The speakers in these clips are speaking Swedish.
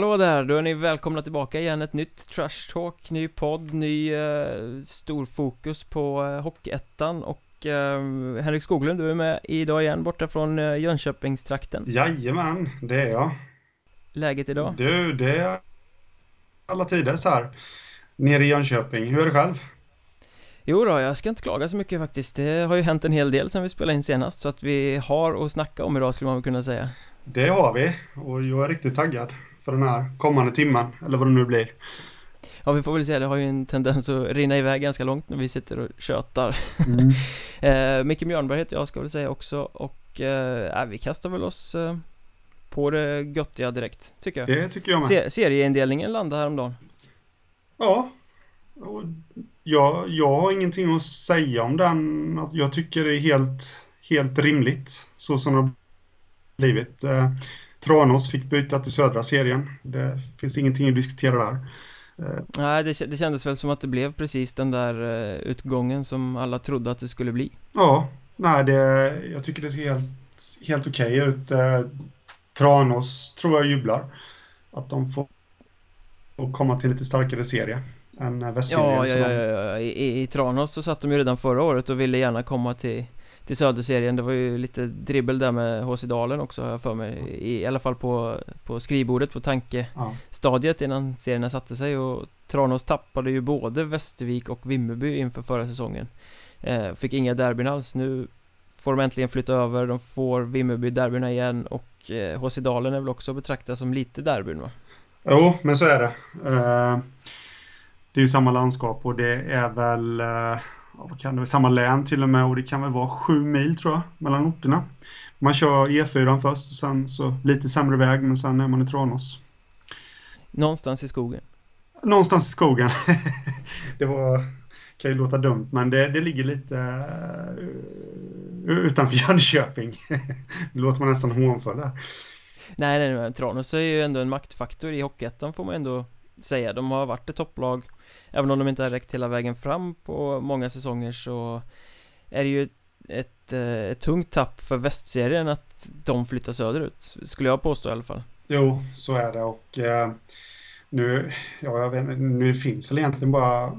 Hallå där, då är ni välkomna tillbaka igen, ett nytt Trash Talk, ny podd, ny eh, stor fokus på eh, Hockeyettan och eh, Henrik Skoglund, du är med idag igen borta från eh, Jönköpingstrakten Jajamän, det är jag. Läget idag? Du, det är alla tider så här. Nere i Jönköping, hur är det själv? Jo då, jag ska inte klaga så mycket faktiskt, det har ju hänt en hel del sen vi spelade in senast så att vi har att snacka om idag skulle man kunna säga Det har vi och jag är riktigt taggad för den här kommande timmen, eller vad det nu blir. Ja, vi får väl säga, det har ju en tendens att rinna iväg ganska långt när vi sitter och tjötar. Mm. eh, Micke Mjörnberg heter jag, ska väl säga också, och eh, vi kastar väl oss eh, på det göttiga direkt, tycker jag. Det tycker jag med. Se serieindelningen landade häromdagen. Ja, och jag, jag har ingenting att säga om den. Jag tycker det är helt, helt rimligt så som det har blivit. Tranås fick byta till södra serien. Det finns ingenting att diskutera där. Nej, det, det kändes väl som att det blev precis den där eh, utgången som alla trodde att det skulle bli. Ja, nej, det, jag tycker det ser helt, helt okej ut. Eh, Tranås tror jag jublar. Att de får, komma till lite starkare serie än eh, Västserien. Ja, ja, ja, ja. I, i, i Tranås så satt de ju redan förra året och ville gärna komma till till Söderserien, det var ju lite dribbel där med HC Dalen också har jag för mig. I, i alla fall på, på skrivbordet på tankestadiet innan serierna satte sig. Och Tranås tappade ju både Västervik och Vimmerby inför förra säsongen. Eh, Fick inga derbyn alls, nu får de äntligen flytta över, de får Vimmerby derbyna igen. Och eh, HC Dalen är väl också betraktat som lite derbyn va? Jo, men så är det. Eh, det är ju samma landskap och det är väl eh, vad kan det vara, samma län till och med och det kan väl vara sju mil tror jag mellan orterna. Man kör E4 först och sen så lite sämre väg men sen är man i Tranås. Någonstans i skogen Någonstans i skogen. det var, kan ju låta dumt men det, det ligger lite uh, utanför Jönköping. det låter man nästan hånfull där. Nej, nej, nej, Tranås är ju ändå en maktfaktor i Hockeyettan får man ändå säga. De har varit ett topplag, även om de inte har räckt hela vägen fram på många säsonger så är det ju ett, eh, ett tungt tapp för västserien att de flyttar söderut, skulle jag påstå i alla fall. Jo, så är det och eh, nu, ja, jag vet, nu finns väl egentligen bara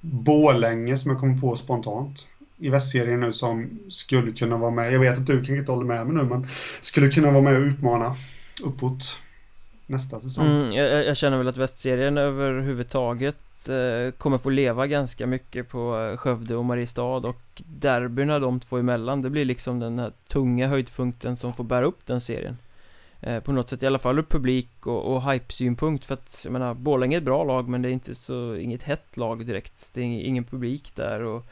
Borlänge som jag kommer på spontant i västserien nu som skulle kunna vara med. Jag vet att du kanske inte håller med mig nu men skulle kunna vara med och utmana uppåt nästa säsong. Mm, jag, jag känner väl att västserien överhuvudtaget Eh, kommer få leva ganska mycket på eh, Skövde och Mariestad och derbyna de två emellan, det blir liksom den här tunga höjdpunkten som får bära upp den serien. Eh, på något sätt i alla fall ur publik och, och hype-synpunkt för att jag menar Borlänge är ett bra lag men det är inte så, inget hett lag direkt Det är ingen publik där och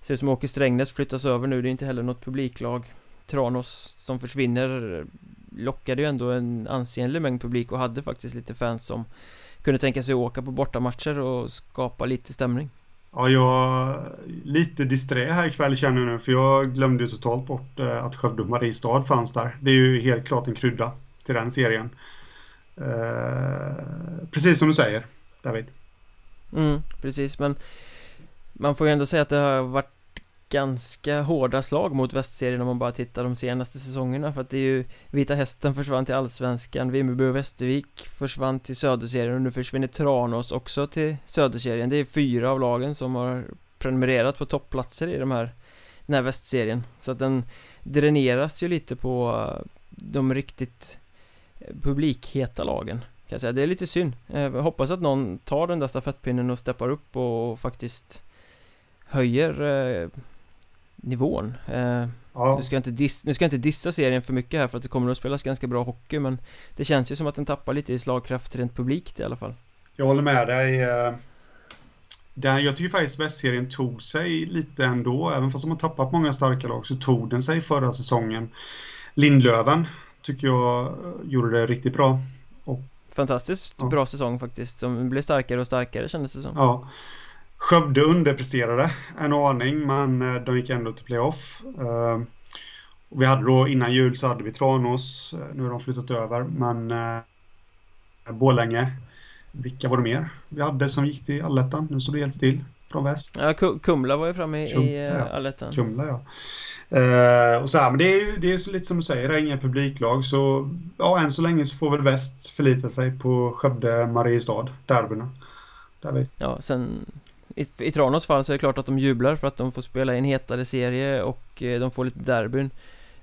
Ser ut som Åke Strängnäs flyttas över nu, det är inte heller något publiklag Tranås som försvinner lockade ju ändå en ansenlig mängd publik och hade faktiskt lite fans som kunde tänka sig att åka på bortamatcher och skapa lite stämning Ja, jag är lite disträ här ikväll känner jag nu för jag glömde ju totalt bort eh, att Skövde och Mariestad fanns där. Det är ju helt klart en krydda till den serien. Eh, precis som du säger, David. Mm, precis men Man får ju ändå säga att det har varit ganska hårda slag mot västserien om man bara tittar de senaste säsongerna för att det är ju Vita Hästen försvann till Allsvenskan, Vimmerby och Västervik försvann till Söderserien och nu försvinner Tranås också till Söderserien Det är fyra av lagen som har prenumererat på toppplatser i de här Den här västserien så att den dräneras ju lite på eh, de riktigt eh, publikheta lagen kan jag säga. Det är lite synd. Eh, jag hoppas att någon tar den där stafettpinnen och steppar upp och faktiskt höjer nivån. Eh, Ja, nu, ska jag inte diss, nu ska jag inte dissa serien för mycket här för att det kommer att spelas ganska bra hockey men det känns ju som att den tappar lite i slagkraft rent publikt i alla fall. jag håller med dig. eh, Där, jag tycker faktiskt västserien tog sig lite ändå. Även fast de har tappat många starka lag så tog den sig förra säsongen. Lindlöven tycker jag eh, gjorde det riktigt bra. Fantastiskt Ja. bra säsong faktiskt, som blev starkare och starkare kändes det som. Ja. Skövde underpresterade en aning, men eh, de gick ändå till playoff. Eh, och vi hade då innan jul så hade vi Tranås, eh, nu har de flyttat över, men Borlänge, vilka var det mer vi hade som gick till allettan? Nu står det helt still. från väst. Ja, Kumla var ju framme i, Kum, i ja. allettan. Kumla ja. Eh, och så här, men det är ju det är lite som du säger, det är inga publiklag så ja, än så länge så får väl väst förlita sig på Skövde, Mariestad, derbyna. Där vi. Ja, sen i, i Tranås fall så är det klart att de jublar för att de får spela i en hetare serie och eh, de får lite derbyn.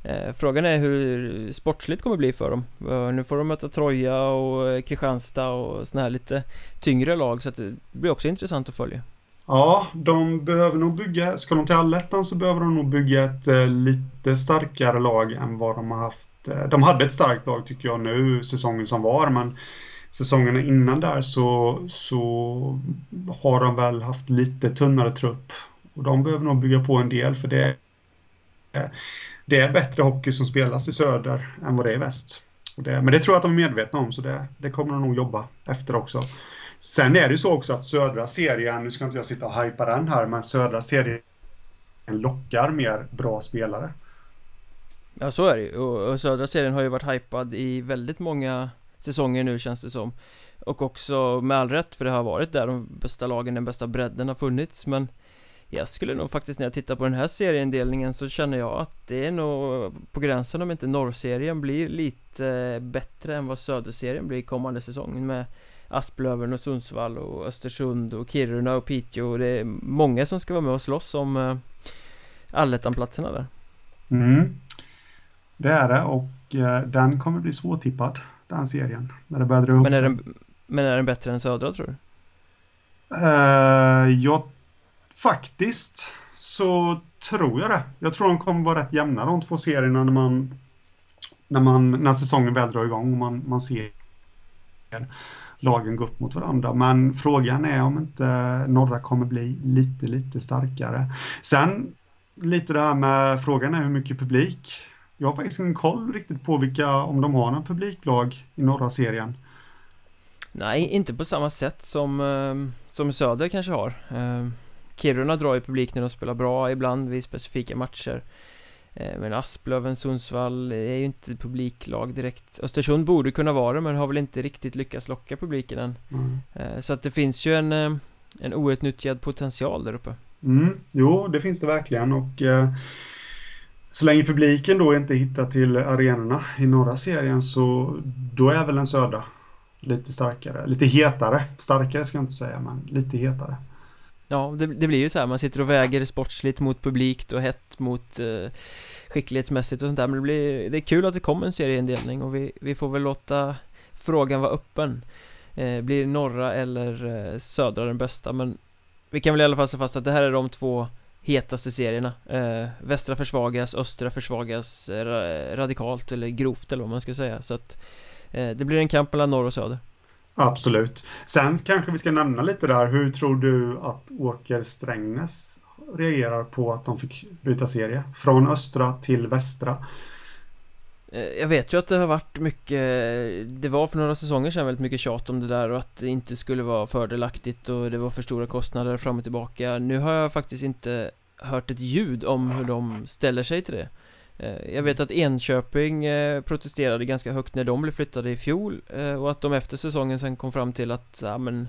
Eh, Frågan är hur sportsligt kommer bli för dem. Eh, nu får de möta Troja och eh, Kristianstad och sådana här lite tyngre lag så att det blir också intressant att följa. Ja, de behöver nog bygga, ska de till allettan så behöver de nog bygga ett lite starkare lag än vad de har haft. De hade ett starkt lag tycker jag nu säsongen som var, men säsongerna innan där så, så har de väl haft lite tunnare trupp. Och de behöver nog bygga på en del för det, det är bättre hockey som spelas i söder än vad det är i väst. Det, men det tror jag att de är medvetna om så det, det kommer de nog jobba efter också. Sen är det ju så också att södra serien, nu ska inte jag sitta och hajpa den här, men södra serien lockar mer bra spelare. Ja så är det ju, och södra serien har ju varit hypad i väldigt många säsonger nu känns det som. Och också med all rätt för det har varit där de bästa lagen, den bästa bredden har funnits men Jag skulle nog faktiskt när jag tittar på den här serieindelningen så känner jag att det är nog på gränsen om inte norrserien blir lite bättre än vad söderserien blir kommande säsong med Asplöven och Sundsvall och Östersund och Kiruna och Piteå. Och det är många som ska vara med och slåss om eh, allettanplatserna där. Mm. Det är det och eh, den kommer bli svårtippad den serien när det börjar dra men är, den, men är den bättre än södra tror du? Uh, ja, faktiskt så tror jag det. Jag tror de kommer vara rätt jämna de två serierna när man när, man, när säsongen väl drar igång och man, man ser lagen gå upp mot varandra. Men frågan är om inte norra kommer bli lite, lite starkare. Sen lite det här med frågan är hur mycket publik. Jag har faktiskt ingen koll riktigt på vilka, om de har någon publiklag i norra serien. Nej, inte på samma sätt som, eh, som Söder kanske har. Eh, Kiruna drar ju publik när de spelar bra ibland vid specifika matcher. Eh, men Asplöven, Sundsvall är ju inte publiklag direkt Östersund borde kunna vara det men har väl inte riktigt lyckats locka publiken än mm. Så att det finns ju en, en outnyttjad potential där uppe mm, Jo, det finns det verkligen och eh, så länge publiken då inte hittar till arenorna i norra serien så då är väl den södra lite starkare, lite hetare. Starkare ska jag inte säga, men lite hetare. Ja, det, det, blir ju så här, man sitter och väger sportsligt mot publikt och hett mot eh, skicklighetsmässigt och sånt där Men det, blir, det är kul att det kommer en serieindelning och vi, vi får väl låta frågan vara öppen eh, Blir norra eller eh, södra den bästa? Men vi kan väl i alla fall slå fast att det här är de två hetaste serierna eh, Västra försvagas, östra försvagas eh, radikalt eller grovt eller vad man ska säga Så att eh, det blir en kamp mellan norr och söder Absolut. Sen kanske vi ska nämna lite där. Hur tror du att Åker Strängnäs reagerar på att de fick byta serie? Från östra till västra. Eh, jag vet ju att det har varit mycket Det var för några säsonger sedan väldigt mycket tjat om det där och att det inte skulle vara fördelaktigt och det var för stora kostnader fram och tillbaka. Nu har jag faktiskt inte hört ett ljud om hur de ställer sig till det. Eh, jag vet att Enköping eh, protesterade ganska högt när de blev flyttade i fjol och att de efter säsongen sen kom fram till att ja, men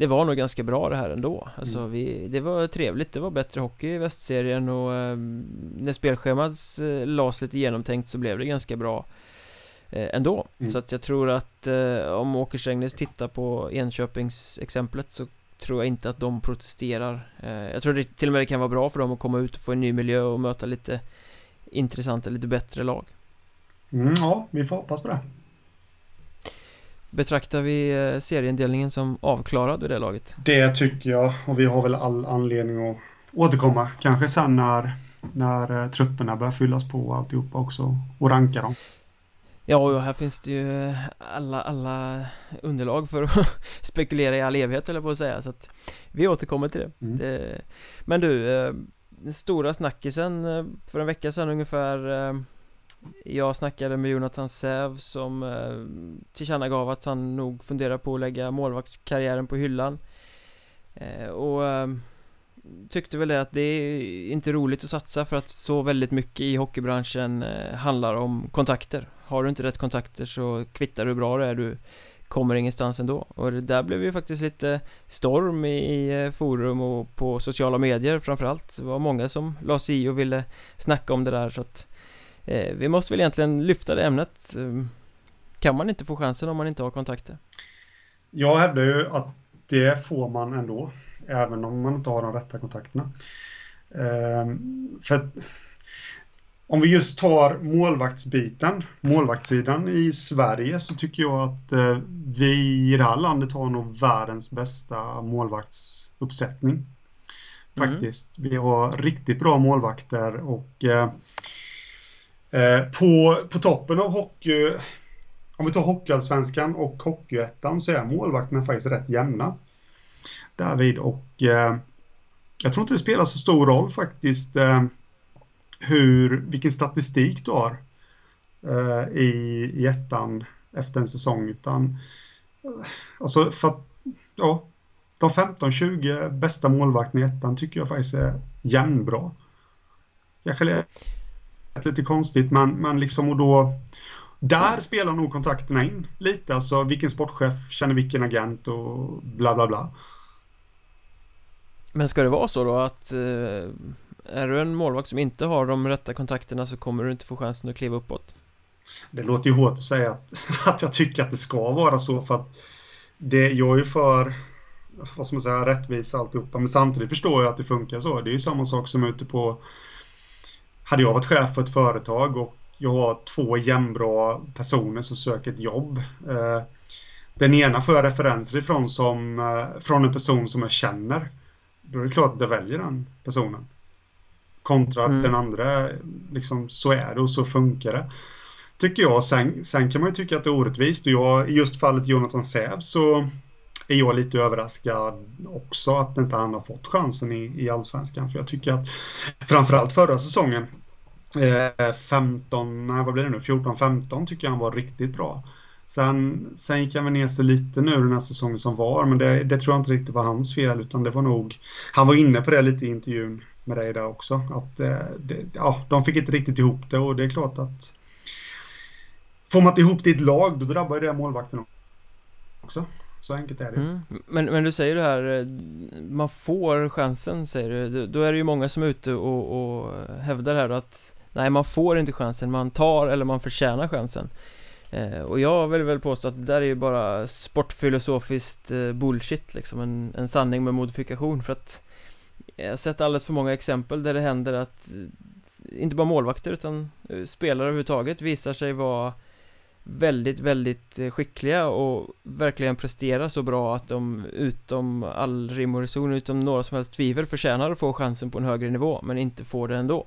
det var nog ganska bra det här ändå Alltså mm. vi, det var trevligt, det var bättre hockey i västserien och när spelschemat lades lite genomtänkt så blev det ganska bra ändå mm. Så att jag tror att om Åker Strängnäs tittar på Enköpings exemplet så tror jag inte att de protesterar Jag tror det till och med det kan vara bra för dem att komma ut och få en ny miljö och möta lite intressanta, lite bättre lag. Mm, ja, vi får hoppas på det. Betraktar vi eh, serieindelningen som avklarad vid det laget? Det tycker jag och vi har väl all anledning att återkomma kanske sen när, när eh, trupperna börjar fyllas på och alltihopa också och ranka dem. Ja, och här finns det ju eh, alla, alla underlag för att spekulera i all evighet eller på att säga så att vi återkommer till det. Mm. det men du, den stora snackisen eh, för en vecka sedan ungefär eh, jag snackade med Jonathan Säv som eh, tillkännagav att han nog funderar på att lägga målvaktskarriären på hyllan. Eh, och eh, tyckte väl det att det är inte roligt att satsa för att så väldigt mycket i hockeybranschen eh, handlar om kontakter. Har du inte rätt kontakter så kvittar du hur bra det är du kommer ingenstans ändå. Och det där blev ju faktiskt lite storm i forum och på sociala medier framförallt. Det var många som la sig i och ville snacka om det där så att eh, vi måste väl egentligen lyfta det ämnet eh, Kan man inte få chansen om man inte har kontakter? Jag hävdar ju att det får man ändå Även om man inte har de rätta kontakterna eh, För om vi just tar målvaktsbiten, målvaktssidan i Sverige så tycker jag att eh, vi i det här landet har nog världens bästa målvaktsuppsättning. Mm. Faktiskt. Mm. Vi har riktigt bra målvakter och eh, på, på toppen av hockey, om vi tar Hockeyallsvenskan och Hockeyettan så är målvakterna faktiskt rätt jämna. David och eh, jag tror inte det spelar så stor roll faktiskt eh, hur, vilken statistik du har eh, i, i ettan efter en säsong. Utan, eh, alltså för att, ja, de 15-20 bästa målvakterna i ettan tycker jag faktiskt är jämnbra. Kanske lite konstigt, men, men liksom och då där spelar nog kontakterna in lite, alltså vilken sportchef känner vilken agent och bla bla bla. Men ska det vara så då att eh, är du en målvakt som inte har de rätta kontakterna så kommer du inte få chansen att kliva uppåt. Det låter ju hårt att säga att, att jag tycker att det ska vara så för att det, jag är ju för vad ska man säga, rättvisa alltihopa. Men samtidigt förstår jag att det funkar så. Det är ju samma sak som ute på hade jag varit chef för ett företag och jag har två jämnbra personer som söker ett jobb. Eh, den ena får jag referenser ifrån som, eh, från en person som jag känner. Då är det klart att jag väljer den personen. Kontra mm. den andra, liksom så är det och så funkar det. Tycker jag. Sen, sen kan man ju tycka att det är orättvist och jag, i just fallet Jonathan Säv så är jag lite överraskad också att inte han har fått chansen i, i allsvenskan. För jag tycker att framförallt förra säsongen eh, 15, nej vad blir det nu, 14-15 tycker jag han var riktigt bra. Sen, sen gick han väl ner sig lite nu den här säsongen som var, men det, det tror jag inte riktigt var hans fel, utan det var nog, han var inne på det lite i intervjun med dig där också. Att eh, det, ja, de fick inte riktigt ihop det och det är klart att får man inte ihop det i ett lag då drabbar ju det målvakten också. Så enkelt är det. Mm. Men, men du säger det här, eh, man får chansen säger du. Då är det ju många som är ute och, och hävdar här att nej, man får inte chansen, man tar eller man förtjänar chansen. Eh, och jag vill väl påstå att det där är ju bara sportfilosofiskt eh, bullshit liksom, en, en sanning med modifikation för att jag har sett alldeles för många exempel där det händer att eh, inte bara målvakter utan eh, spelare överhuvudtaget visar sig vara väldigt, väldigt eh, skickliga och verkligen presterar så bra att de utom all rim och reson, utom några som helst tvivel förtjänar att få chansen på en högre nivå men inte får det ändå.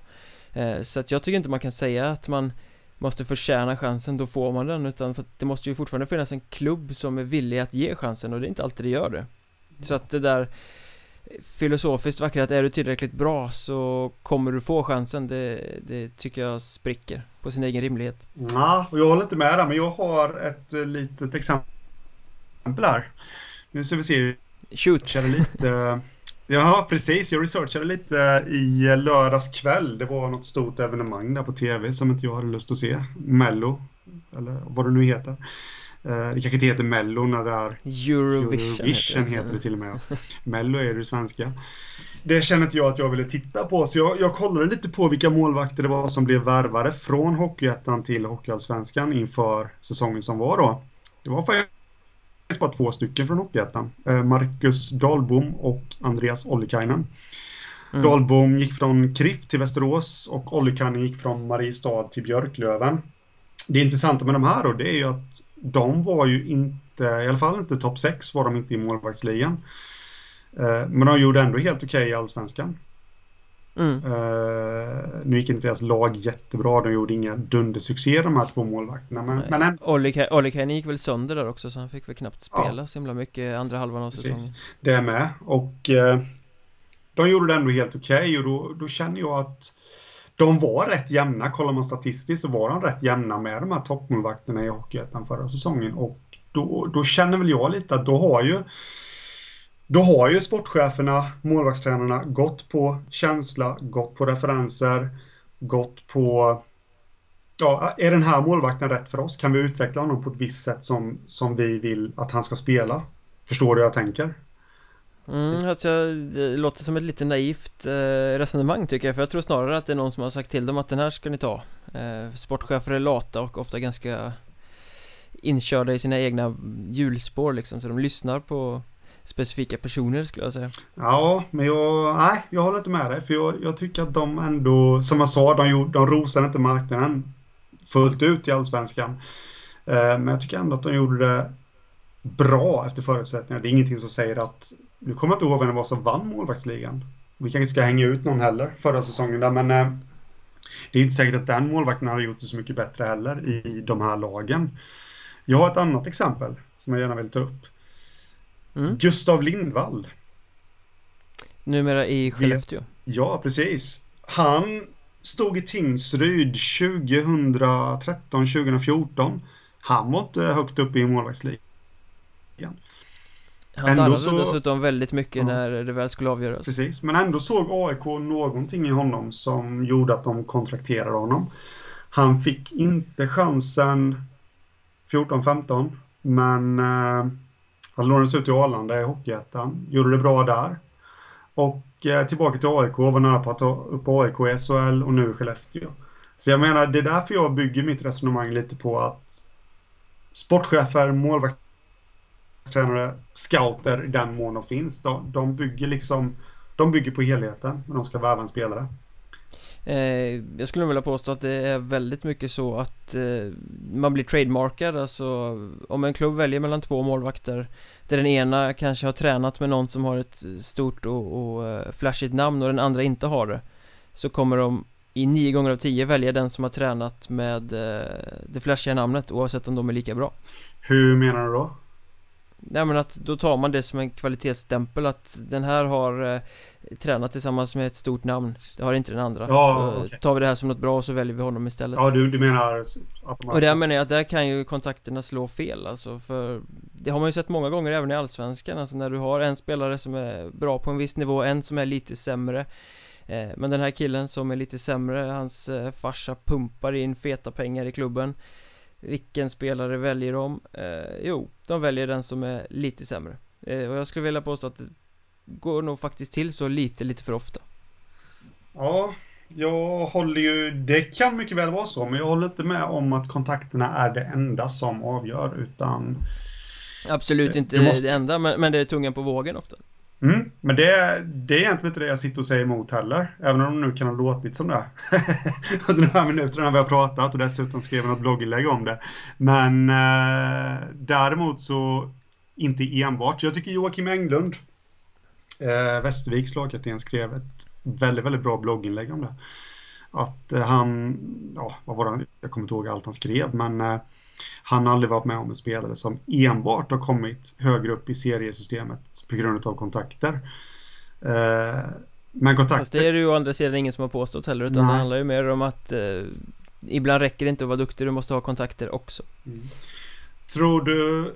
Så att jag tycker inte man kan säga att man måste förtjäna chansen, då får man den utan för att det måste ju fortfarande finnas en klubb som är villig att ge chansen och det är inte alltid det gör det. Så att det där filosofiskt vackert att är du tillräckligt bra så kommer du få chansen det, det tycker jag spricker på sin egen rimlighet Ja, och jag håller inte med där men jag har ett eh, litet exempel här Nu ska vi se Shoot lite Ja, precis. Jag researchade lite i lördags kväll. Det var något stort evenemang där på tv som inte jag hade lust att se. Mello, eller vad det nu heter. Eh, det kanske inte heter Mello när det är Eurovision, Eurovision heter, det. till och med. Mello är det svenska. Det känner inte jag att jag ville titta på, så jag, jag kollade lite på vilka målvakter det var som blev värvade från Hockeyettan till Hockeyallsvenskan inför säsongen som var då. Det var faktiskt bara två stycken från Hockeyettan. Eh, Marcus Dahlbom och Andreas Ollikainen. Mm. Dahlbom gick från KRIF till Västerås och Ollikainen gick från Mariestad till Björklöven. Det intressanta med de här då, det är ju att de var ju inte, i alla fall inte topp 6 var de inte i målvaktsligan. Eh, men de gjorde ändå helt okej okay i allsvenskan. Mm. Uh, nu gick inte deras lag jättebra, de gjorde inga dundersuccé de här två målvakterna men, men. Ollikainen gick väl sönder där också så han fick väl knappt spela ja. så himla mycket andra halvan av Precis. säsongen Det är med och uh, de gjorde det ändå helt okej okay, och då, då känner jag att de var rätt jämna, kollar man statistiskt så var de rätt jämna med de här toppmålvakterna i Hockeyettan förra säsongen och då, då känner väl jag lite att då har ju då har ju sportcheferna, målvaktstränarna, gått på känsla, gått på referenser, gått på ja, är den här målvakten rätt för oss? Kan vi utveckla honom på ett visst sätt som, som vi vill att han ska spela? Förstår du hur jag tänker? Mm, alltså, det låter som ett lite naivt eh, resonemang tycker jag. För jag tror snarare att det är någon som har sagt till dem att den här ska ni ta. Eh, Sportchefer är lata och ofta ganska inkörda i sina egna hjulspår liksom. Så de lyssnar på specifika personer skulle jag säga. Ja, men jag, nej, jag håller inte med dig. För jag, jag tycker att de ändå, som jag sa, de, de rosade inte marknaden fullt ut i Allsvenskan. Eh, Men jag tycker ändå att de gjorde det bra efter förutsättningarna Det är ingenting som säger att nu kommer jag inte ihåg vem det var som vann målvaktsligan. Vi kanske inte ska hänga ut någon heller förra säsongen där, men eh, det är inte säkert att den målvakten hade gjort det så mycket bättre heller i de här lagen. Jag har ett annat exempel som jag gärna vill ta upp. Mm. Gustav Lindvall. Numera i Skellefteå. Ja, precis. Han stod i Tingsryd 2013-2014. Han var inte högt upp i målvaktsligan. Han darrade så... dessutom väldigt mycket ja. när det väl skulle avgöras. Precis, men ändå såg AIK någonting i honom som gjorde att de kontrakterade honom. Han fick inte chansen 14-15, men eh, han lånades ut till Arlanda i Hockeyettan, gjorde det bra där. Och eh, tillbaka till AIK, var nära på att ta upp AIK i SHL och nu i Skellefteå. Så jag menar, det är därför jag bygger mitt resonemang lite på att sportchefer, målvakter tränare, scouter i den mån de finns. De, de bygger liksom, de bygger på helheten när de ska värva en spelare. Eh, jag skulle vilja påstå att det är väldigt mycket så att eh, man blir trademarkad, alltså om en klubb väljer mellan två målvakter där den ena kanske har tränat med någon som har ett stort och, och uh, flashigt namn och den andra inte har det så kommer de i nio gånger av tio välja den som har tränat med uh, det flashiga namnet oavsett om de är lika bra. Hur menar du då? Nej men att då tar man det som en kvalitetsstämpel att den här har eh, tränat tillsammans med ett stort namn. Det har inte den andra. Ja, okay. tar vi det här som något bra och så väljer vi honom istället. Ja du, du menar att. Och där menar jag att där kan ju kontakterna slå fel alltså för Det har man ju sett många gånger även i Allsvenskan alltså när du har en spelare som är bra på en viss nivå, en som är lite sämre. Eh, Men den här killen som är lite sämre, hans eh, farsa pumpar in feta pengar i klubben vilken spelare väljer de? Eh, jo, de väljer den som är lite sämre. Eh, Och jag skulle vilja påstå att det går nog faktiskt till så lite, lite för ofta. Ja, jag håller ju, det kan mycket väl vara så, men jag håller inte med om att kontakterna är det enda som avgör, utan Absolut inte måste... det enda, men, men det är tungan på vågen ofta Mm, men det, det är egentligen inte det jag sitter och säger emot heller. Även om det nu kan ha låtit som det. Under de här minuterna vi har pratat och dessutom skrev något blogginlägg om det. Men eh, däremot så inte enbart. Jag tycker Joakim Englund, eh, Västerviks lagkapten, skrev ett väldigt, väldigt bra blogginlägg om det. Att eh, han, ja, vad var det, jag kommer inte ihåg allt han skrev, men eh, han har aldrig varit med om en spelare som enbart har kommit högre upp i seriesystemet på grund av kontakter. Eh, men kontakter... Fast det är det ju å andra sidan ingen som har påstått heller utan Nej. det handlar ju mer om att eh, ibland räcker det inte att vara duktig, du måste ha kontakter också. Mm. Tror du,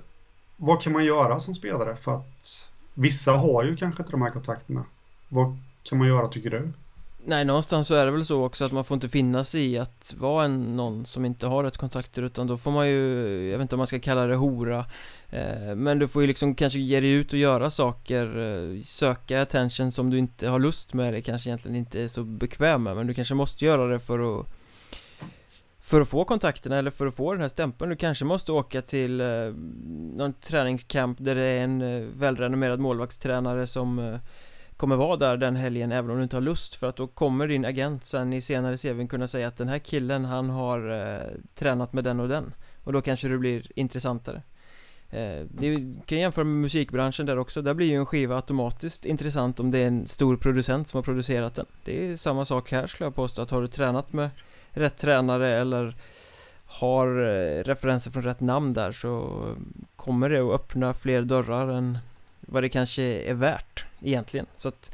vad kan man göra som spelare för att vissa har ju kanske inte de här kontakterna. Vad kan man göra tycker du? Nej, någonstans så är det väl så också att man får inte finna sig i att vara en, någon som inte har rätt kontakter utan då får man ju, jag vet inte om man ska kalla det hora eh, Men du får ju liksom kanske ge dig ut och göra saker, eh, söka attention som du inte har lust med eller kanske egentligen inte är så bekväm med men du kanske måste göra det för att för att få kontakterna eller för att få den här stämpeln. Du kanske måste åka till eh, någon träningscamp där det är en eh, välrenommerad målvaktstränare som eh, kommer vara där den helgen även om du inte har lust för att då kommer din agent sen i senare CVn kunna säga att den här killen han har eh, tränat med den och den. Och då kanske det blir intressantare. Eh, Du kan jämföra med musikbranschen där också, där blir ju en skiva automatiskt intressant om det är en stor producent som har producerat den. Det är samma sak här skulle jag påstå att har du tränat med rätt tränare eller har eh, referenser från rätt namn där så kommer det att öppna fler dörrar än vad det kanske är värt egentligen så att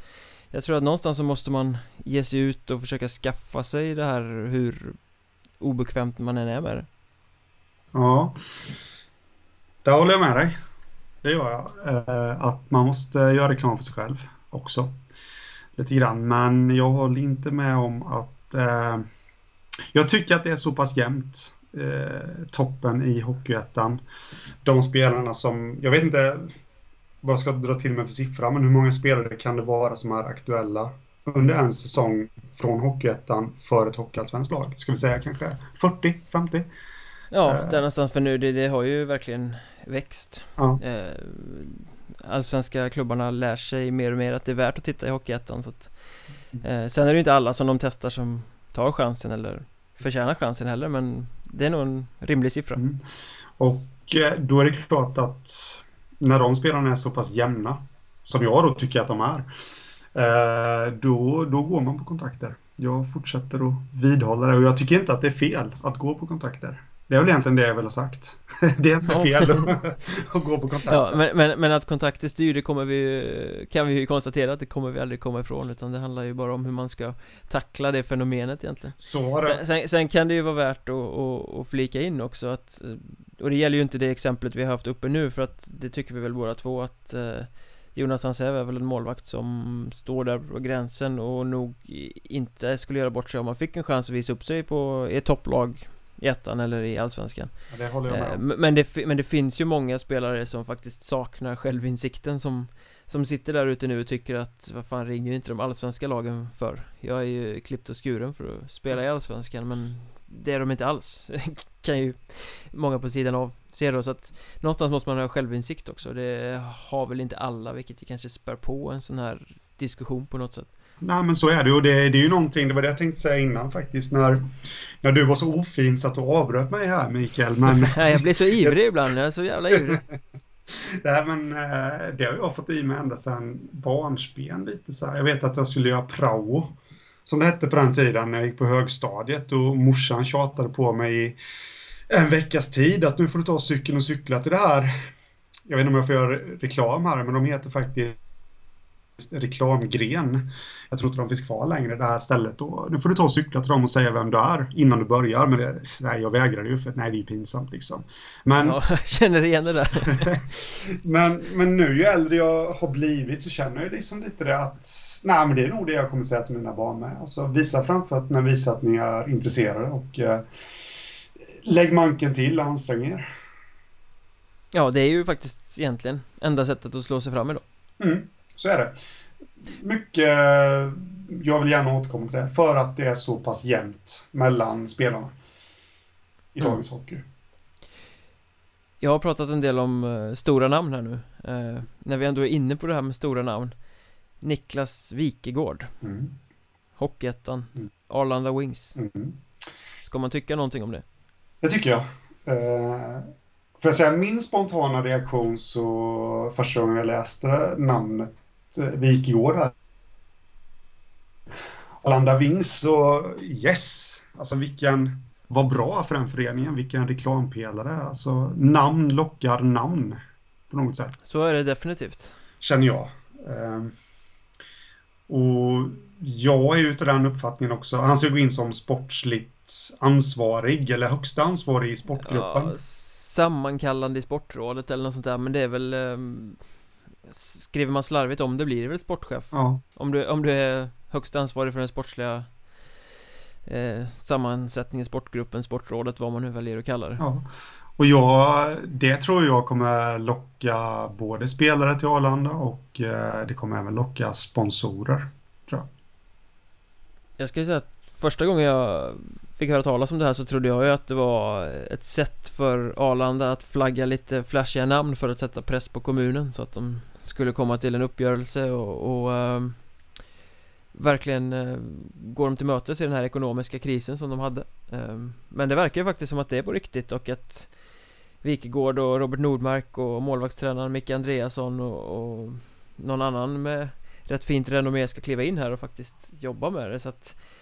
jag tror att någonstans så måste man ge sig ut och försöka skaffa sig det här hur obekvämt man än är med det. Ja, där håller jag med dig. Det gör jag. Eh, att man måste göra reklam för sig själv också. Lite grann. Men jag håller inte med om att eh, Jag tycker att det är så pass jämnt. Eh, toppen i Hockeyettan. De spelarna som, jag vet inte vad jag ska dra till med för siffra, men hur många spelare kan det vara som är aktuella under en säsong från Hockeyettan för ett Hockeyallsvenskt lag? Ska vi säga kanske 40, 50? Ja, uh, där någonstans för nu, det, det har ju verkligen växt. Ja. Uh, allsvenska klubbarna lär sig mer och mer att det är värt att titta i Hockeyettan så att, uh, Sen är det ju inte alla som de testar som tar chansen eller förtjänar chansen heller men det är nog en rimlig siffra. Mm. Och då är det klart att när de spelarna är så pass jämna som jag då tycker att de är eh, då, då går man på kontakter. Jag fortsätter att vidhålla det och jag tycker inte att det är fel att gå på kontakter. Det är väl egentligen det jag vill ha sagt. Det är inte fel att gå på kontakter. Ja, men, men, men, att kontakter styr, det kommer vi, kan vi ju konstatera att det kommer vi aldrig komma ifrån utan det handlar ju bara om hur man ska tackla det fenomenet egentligen. Så var det. Sen, sen, sen kan det ju vara värt att, att, att flika in också att, och det gäller ju inte det exemplet vi har haft uppe nu för att det tycker vi väl båda två att eh, Jonathan Säve är väl en målvakt som står där på gränsen och nog inte skulle göra bort sig om man fick en chans att visa upp sig på ett topplag i ettan eller i allsvenskan ja, det håller jag med om. Eh, men det, men det finns ju många spelare som faktiskt saknar självinsikten som Som sitter där ute nu och tycker att vad fan ringer inte de allsvenska lagen för? Jag är ju klippt och skuren för att spela i allsvenskan men Det är de inte alls Kan ju många på sidan av se då så att Någonstans måste man ha självinsikt också Det har väl inte alla vilket ju kanske spär på en sån här diskussion på något sätt Nej men så är det och det, det är ju någonting, det var det jag tänkte säga innan faktiskt när, när du var så ofin så att du avbröt mig här Mikael men... jag blir så ivrig ibland, jag är så jävla ivrig Nej men eh, det har jag fått i mig ända sedan barnsben lite så här. Jag vet att jag skulle göra prao som det hette på den tiden när jag gick på högstadiet och morsan tjatade på mig i en veckas tid att nu får du ta cykeln och cykla till det här. Jag vet inte om jag får göra reklam här men de heter faktiskt reklamgren. Jag tror inte de finns kvar längre, det här stället. Och nu får du ta och cykla till dem och säga vem du är innan du börjar. Men det, nej, jag vägrar ju för nej, det är pinsamt liksom. Men, ja, jag känner igen det där. men, men nu ju äldre jag har blivit så känner jag liksom lite det att nej, men det är nog det jag kommer säga till mina barn med. Alltså visa framfötterna, visa att ni är intresserade och eh, lägg manken till och ansträng er. Ja, det är ju faktiskt egentligen enda sättet att slå sig fram idag. Mm. Så är det. Mycket, jag vill gärna återkomma till det, för att det är så pass jämnt mellan spelarna i mm. dagens hockey. Jag har pratat en del om uh, stora namn här nu uh, När vi ändå är inne på det här med stora namn Niklas Wikegård mm. Hockeyettan mm. Arlanda Wings mm. Ska man tycka någonting om det? Det tycker jag uh, Får jag säga min spontana reaktion så första gången jag läste namnet Wikegård här. Arlanda Wings så yes, alltså vilken, vad bra för den föreningen, vilken reklampelare, alltså namn lockar namn på något sätt. Så är det definitivt. Känner jag. Ehm, och jag är utav den uppfattningen också, han ska gå in som sportsligt ansvarig eller högsta ansvarig i sportgruppen. Ja, sammankallande i sportrådet eller något sånt där men det är väl um Skriver man slarvigt om det blir det väl sportchef? Ja. Om du, om du är högst ansvarig för den sportsliga eh, sammansättningen, sportgruppen, sportrådet, vad man nu väljer att kalla det. Ja. Och jag, det tror jag kommer locka både spelare till Arlanda och eh, det kommer även locka sponsorer. Tror jag. jag skulle säga att första gången jag fick höra talas om det här så trodde jag ju att det var ett sätt för Arlanda att flagga lite flashiga namn för att sätta press på kommunen så att de skulle komma till en uppgörelse och, och eh, verkligen eh, gå dem till mötes i den här ekonomiska krisen som de hade. Ehm, men det verkar ju faktiskt som att det är på riktigt och att Wikegård och Robert Nordmark och målvaktstränaren Micke Andreasson och, och någon annan med rätt fint renommé ska kliva in här och faktiskt jobba med det. Så att Eh,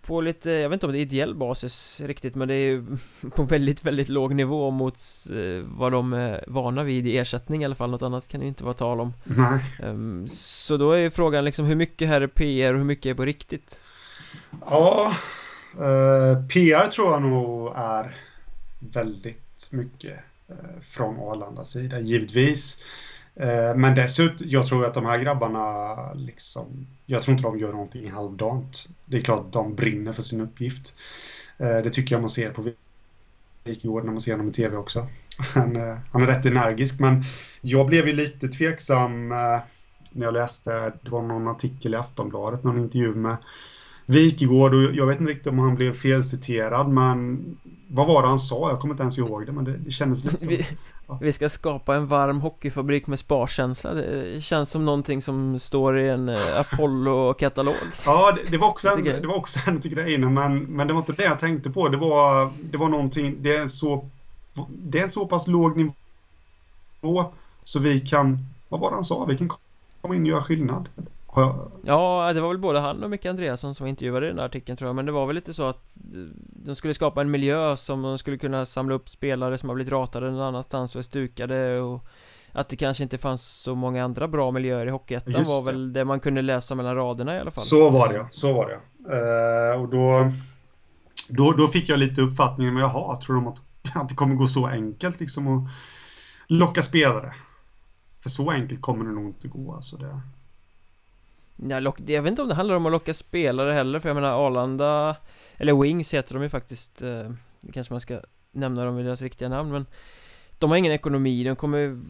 på lite, jag vet inte om det är ideell basis riktigt men det är ju på väldigt, väldigt låg nivå mot eh, vad de är vana vid i ersättning i alla fall, något annat kan det inte vara tal om. Nej. Ehm, Så då är ju frågan liksom hur mycket här är PR och hur mycket är på riktigt? Ja, eh, PR tror jag nog är väldigt mycket från Arlandas sida, givetvis Eh, Eh, men dessutom, jag tror att de här grabbarna liksom, jag tror inte de gör någonting halvdant. Det är klart att de brinner för sin uppgift. Eh, det tycker jag man ser på Wikegård när man ser honom i tv också. Han, eh, han är rätt energisk, men jag blev ju lite tveksam när jag läste, det var någon artikel i Aftonbladet, någon intervju med Wikegård och jag vet inte riktigt om han blev felciterad men vad var det han sa? Jag kommer inte ens ihåg det men det, det kändes lite som vi, ska skapa en varm hockeyfabrik med sparkänsla. Det känns som någonting som står i en eh, Apollo-katalog. Ja, det, det, var också en, det var också en till grejerna men, men det var inte det jag tänkte på. Det var, det var någonting, det är så Det är en så pass låg nivå så vi kan, vad var det han sa? Vi kan komma in och göra skillnad Ja, det var väl både han och Micke Andreasson som intervjuade i den här artikeln tror jag. Men det var väl lite så att De skulle skapa en miljö som de skulle kunna samla upp spelare som har blivit ratade någon annanstans och är stukade och Att det kanske inte fanns så många andra bra miljöer i Hockeyettan var väl det man kunde läsa mellan raderna i alla fall. Så var det så var det uh, Och då, då Då fick jag lite uppfattningen, men jaha, tror de att, att det kommer gå så enkelt liksom att locka spelare? För så enkelt kommer det nog inte gå alltså det Ja, lock, jag vet inte om det handlar om att locka spelare heller för jag menar Arlanda Eller Wings heter de ju faktiskt eh, Kanske man ska nämna dem vid deras riktiga namn men De har ingen ekonomi, de kommer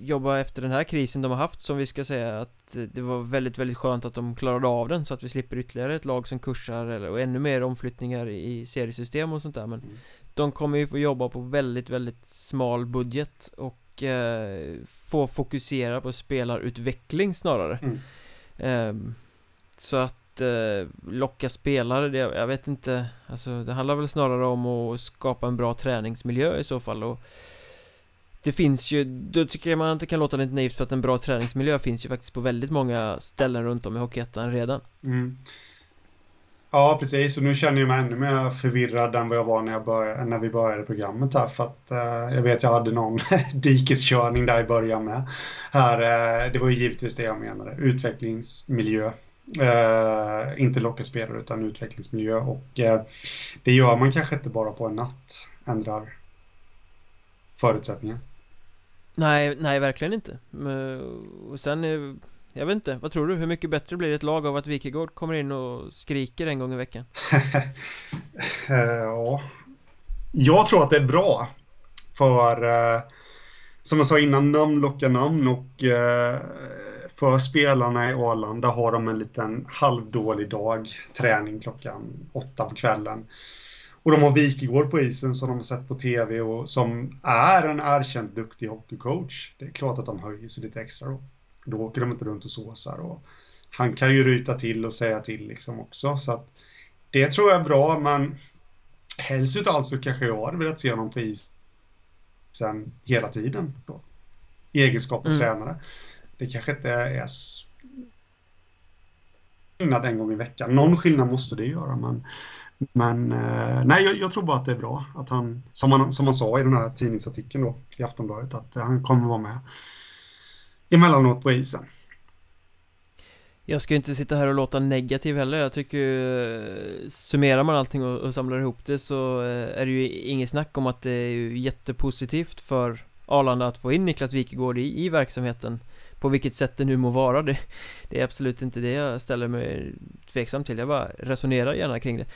jobba efter den här krisen de har haft som vi ska säga att Det var väldigt, väldigt skönt att de klarade av den så att vi slipper ytterligare ett lag som kursar eller, och ännu mer omflyttningar i seriesystem och sånt där men mm. De kommer ju få jobba på väldigt, väldigt smal budget och eh, få fokusera på spelarutveckling snarare mm. Ehm, så att eh, locka spelare, det, jag vet inte Alltså det handlar väl snarare om att skapa en bra träningsmiljö i så fall och Det finns ju, då tycker jag man inte kan låta lite naivt för att en bra träningsmiljö finns ju faktiskt på väldigt många ställen runt om i Hockeyettan redan mm. Ja, precis. Och nu känner jag mig ännu mer förvirrad än vad jag var när, jag började, när vi började programmet här. För att eh, jag vet jag hade någon dikeskörning där i början med. Här, eh, det var ju givetvis det jag menade. Utvecklingsmiljö. Eh, inte locka spelare utan utvecklingsmiljö. Och eh, det gör man kanske inte bara på en natt. Ändrar förutsättningar. Nej, nej verkligen inte. Eh, och sen eh, jag vet inte, vad tror du? Hur mycket bättre blir ett lag av att Wikegård kommer in och skriker en gång i veckan? Eh, ja, jag tror att det är bra. För eh, som jag sa innan, namn lockar namn och eh, för spelarna i Arlanda har de en liten halvdålig dag, träning klockan åtta på kvällen. Och de har Wikegård på isen som de har sett på tv och som är en erkänt duktig hockeycoach. Det är klart att de höjer sig lite extra då. Då åker de inte runt och såsar och han kan ju ryta till och säga till liksom också. Så att det tror jag är bra, men helst utav allt så kanske jag hade velat se honom på isen hela tiden då. I egenskap av mm. tränare. Det kanske inte är skillnad en gång i veckan. Någon skillnad måste det göra, men men eh, nej, jag, jag, tror bara att det är bra att han, som man, som man sa i den här tidningsartikeln då i Aftonbladet, att han kommer vara med emellanåt på isen. Jag ska inte sitta här och låta negativ heller, jag tycker ju Summerar man allting och, och samlar ihop det så eh, är det ju inget snack om att det är ju jättepositivt för Arlanda att få in Niklas Wikegård i, i verksamheten På vilket sätt det nu må vara det, det är absolut inte det jag ställer mig tveksam till, jag bara resonerar gärna kring det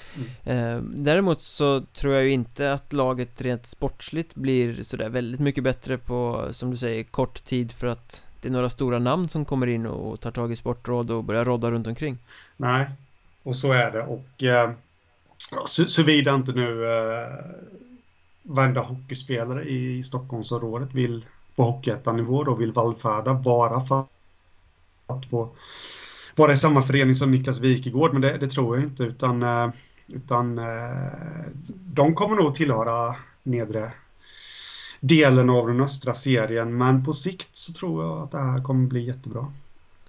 mm. eh, Däremot så tror jag ju inte att laget rent sportsligt blir sådär väldigt mycket bättre på, som du säger, kort tid för att det är några stora namn som kommer in och tar tag i sportråd och börjar rodda runt omkring. Nej, och så är det. Och eh, såvida inte nu eh, varenda hockeyspelare i Stockholmsområdet vill på hockeyettanivå då vill vallfärda bara för att få vara i samma förening som Niklas Wikegård, men det, det tror jag inte, utan, eh, utan eh, de kommer nog tillhöra nedre delen av den östra serien. Men på sikt så tror jag att det här kommer bli jättebra.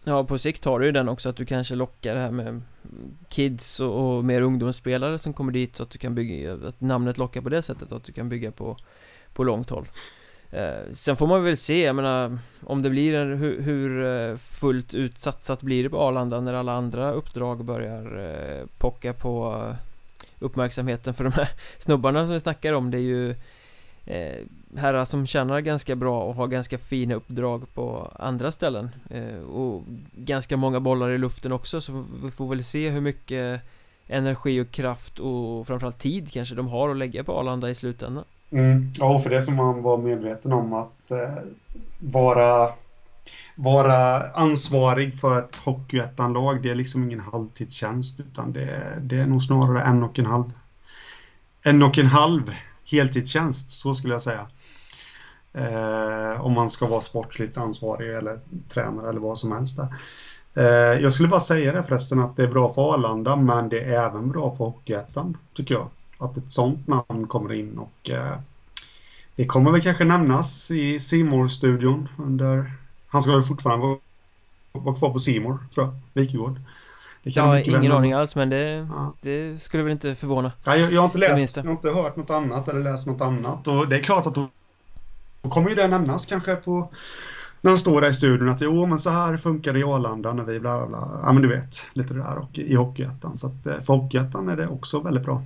Ja, på sikt har du ju den också att du kanske lockar det här med kids och, och mer ungdomsspelare som kommer dit så att du kan bygga, att namnet lockar på det sättet och att du kan bygga på, på långt håll. Eh, sen får man väl se, jag menar om det blir en, hur, hur fullt ut satsat blir det på Arlanda när alla andra uppdrag börjar eh, pocka på eh, uppmärksamheten för de här snubbarna som vi snackar om det är ju eh, herrar som tjänar ganska bra och har ganska fina uppdrag på andra ställen eh, och ganska många bollar i luften också så vi får väl se hur mycket energi och kraft och framförallt tid kanske de har att lägga på Arlanda i slutändan. Mm. Ja, för det som man var medveten om att eh, vara vara ansvarig för ett hockeyettanlag, det är liksom ingen halvtidstjänst utan det, det är nog snarare en och en halv en och en halv heltidstjänst, så skulle jag säga. Eh, om man ska vara sportligt ansvarig eller tränare eller vad som helst där. Eh, jag skulle bara säga det förresten att det är bra för Arlanda men det är även bra för Hockeyettan tycker jag. Att ett sånt namn kommer in och eh, det kommer väl kanske nämnas i simor studion under han ska väl fortfarande vara, vara kvar på Simor tror jag, Wikegård. Ja, ingen aning alls men det, ja. det skulle väl inte förvåna. Ja, jag, jag, har inte läst, jag har inte hört något annat eller läst något annat och det är klart att då, då kommer ju det nämnas kanske på när han står där i studion att jo men så här funkar det i Arlanda när vi bla bla Ja men du vet, lite det där och i Hockeyettan. Så att eh, för Hockeyettan är det också väldigt bra.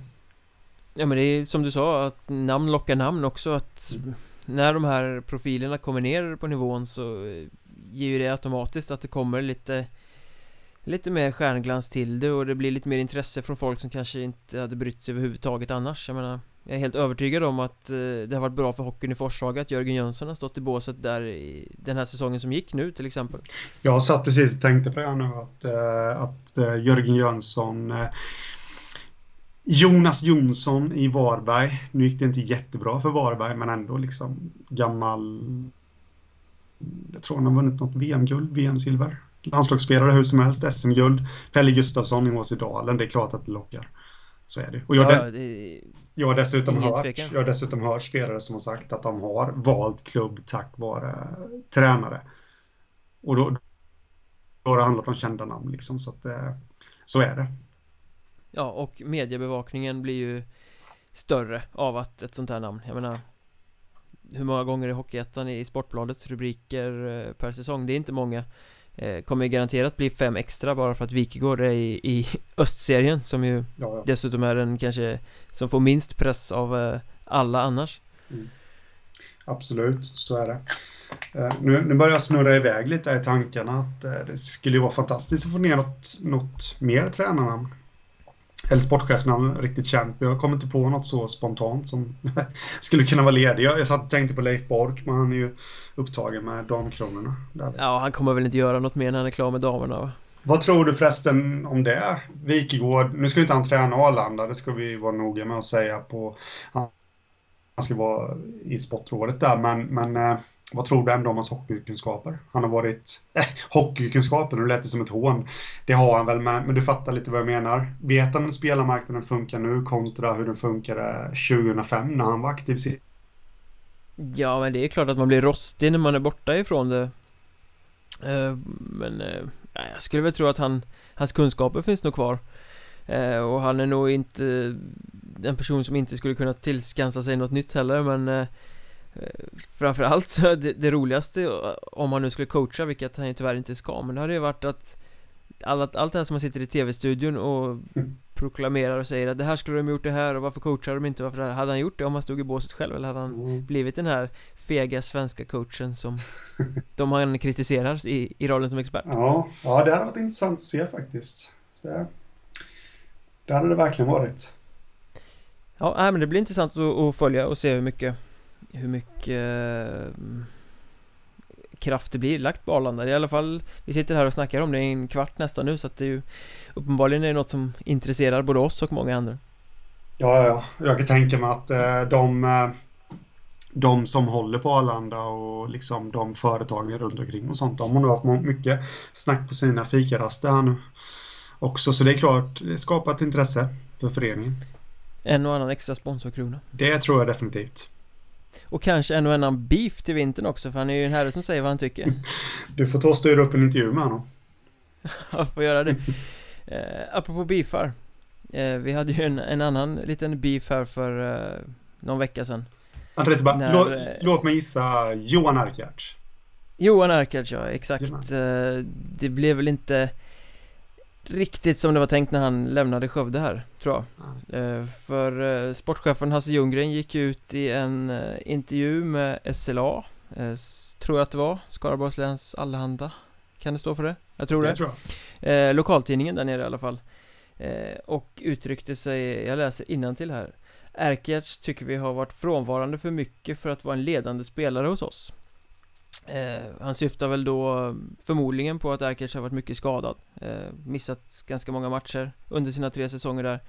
Ja men det är som du sa att namn lockar namn också att mm när de här profilerna kommer ner på nivån så eh, ger ju det automatiskt att det kommer lite Lite mer stjärnglans till det och det blir lite mer intresse från folk som kanske inte hade brytt sig överhuvudtaget annars Jag menar Jag är helt övertygad om att eh, det har varit bra för hockeyn i Forshaga att Jörgen Jönsson har stått i båset där i den här säsongen som gick nu till exempel Jag satt precis och tänkte på det här nu att, eh, att eh, Jörgen Jönsson Jonas Jonsson i Varberg. Nu gick det inte jättebra för Varberg, men ändå liksom gammal... Jag tror han har vunnit något VM-guld, VM-silver. Landslagsspelare hur som helst, SM-guld. Pelle Gustafsson i Åsedalen, det är klart att det lockar. Så är det. Och jag, ja, det... jag, har dessutom hört, jag har dessutom hört spelare som har sagt att de har valt klubb tack vare tränare. Och då, då har det handlat om kända namn liksom, så att eh, så är det. Ja, och mediebevakningen blir ju större av att ett sånt här namn, jag menar Hur många gånger är Hockeyettan i Sportbladets rubriker eh, per säsong? Det är inte många Kommer garanterat bli fem extra bara för att Wikegård är i, i östserien som ju ja, ja. dessutom är den kanske som får minst press av eh, alla annars mm. Absolut, så är det nu, nu börjar jag snurra iväg lite i tankarna att det skulle ju vara fantastiskt att få ner något, något mer tränarnamn eller sportchefsnamn riktigt känt. Jag kommer inte på något så spontant som skulle kunna vara ledig. Jag, satt och tänkte på Leif Bork, men han är ju upptagen med damkronorna. Där. Ja, han kommer väl inte göra något mer när han är klar med damerna. Vad tror du förresten om det? Wikegård, nu ska inte han träna Arlanda, det ska vi vara noga med att säga på. Han ska vara i sportrådet där, men, men eh, vad tror du ändå om hans hockeykunskaper? Han har varit... Eh, äh, hockeykunskaper, nu lät det som ett hån. Det har han väl, men, men du fattar lite vad jag menar. Vet han hur spelarmarknaden funkar nu kontra hur den funkade 2005 när han var aktiv Ja, men det är klart att man blir rostig när man är borta ifrån det. Eh, men eh, jag skulle väl tro att han, hans kunskaper finns nog kvar. Och han är nog inte en person som inte skulle kunna tillskansa sig något nytt heller, men framförallt så det, det roligaste om han nu skulle coacha, vilket han ju tyvärr inte ska, men det hade ju varit att allt, allt det här som man sitter i tv-studion och proklamerar och säger att det här skulle de gjort det här och varför coachar de inte, varför det här? Hade han gjort det om han stod i båset själv eller hade han mm. blivit den här fega svenska coachen som de han kritiserar i, i rollen som expert? Ja, ja det hade varit intressant att se faktiskt. Det, det hade det verkligen varit. Ja, nej, men det blir intressant att, att följa och se hur mycket hur mycket eh, kraft det blir lagt på Arlanda. I alla fall, vi sitter här och snackar om det i en kvart nästan nu så att det är ju uppenbarligen är det något som intresserar både oss och många andra. Ja, ja, jag kan tänka mig att eh, de, eh, de som håller på Arlanda och liksom de företagen runt omkring och sånt, de har nog haft mycket snack på sina fikaraster här nu också. Så det är klart, det skapar ett intresse för föreningen. En och annan extra sponsorkrona. Det tror jag definitivt. Och kanske en och annan beef till vintern också för han är ju en herre som säger vad han tycker. Du får ta och styra upp en intervju med honom. Jag får göra det. Eh, Apropå beefar. Eh, Vi hade ju en, en, annan liten beef här för eh, någon vecka sedan. Vänta lite bara, När, låt, eh, låt mig gissa Johan Arkarts Johan Arkarts ja, exakt. Eh, Det blev väl inte riktigt som det var tänkt när han lämnade Skövde här, tror jag. Eh, För eh, sportchefen Hasse Ljunggren gick ut i en eh, intervju med SLA Tror jag att det var, Skaraborgs läns Allehanda. Kan det stå för det? Jag tror det, det. tror jag. Lokaltidningen där nere i alla fall. Och uttryckte sig, jag läser till här. Erkertz tycker vi har varit frånvarande för mycket för att vara en ledande spelare hos oss eh, Han syftar väl då förmodligen på att Erkers har varit mycket skadad. Eh, Missat ganska många matcher under sina tre säsonger där.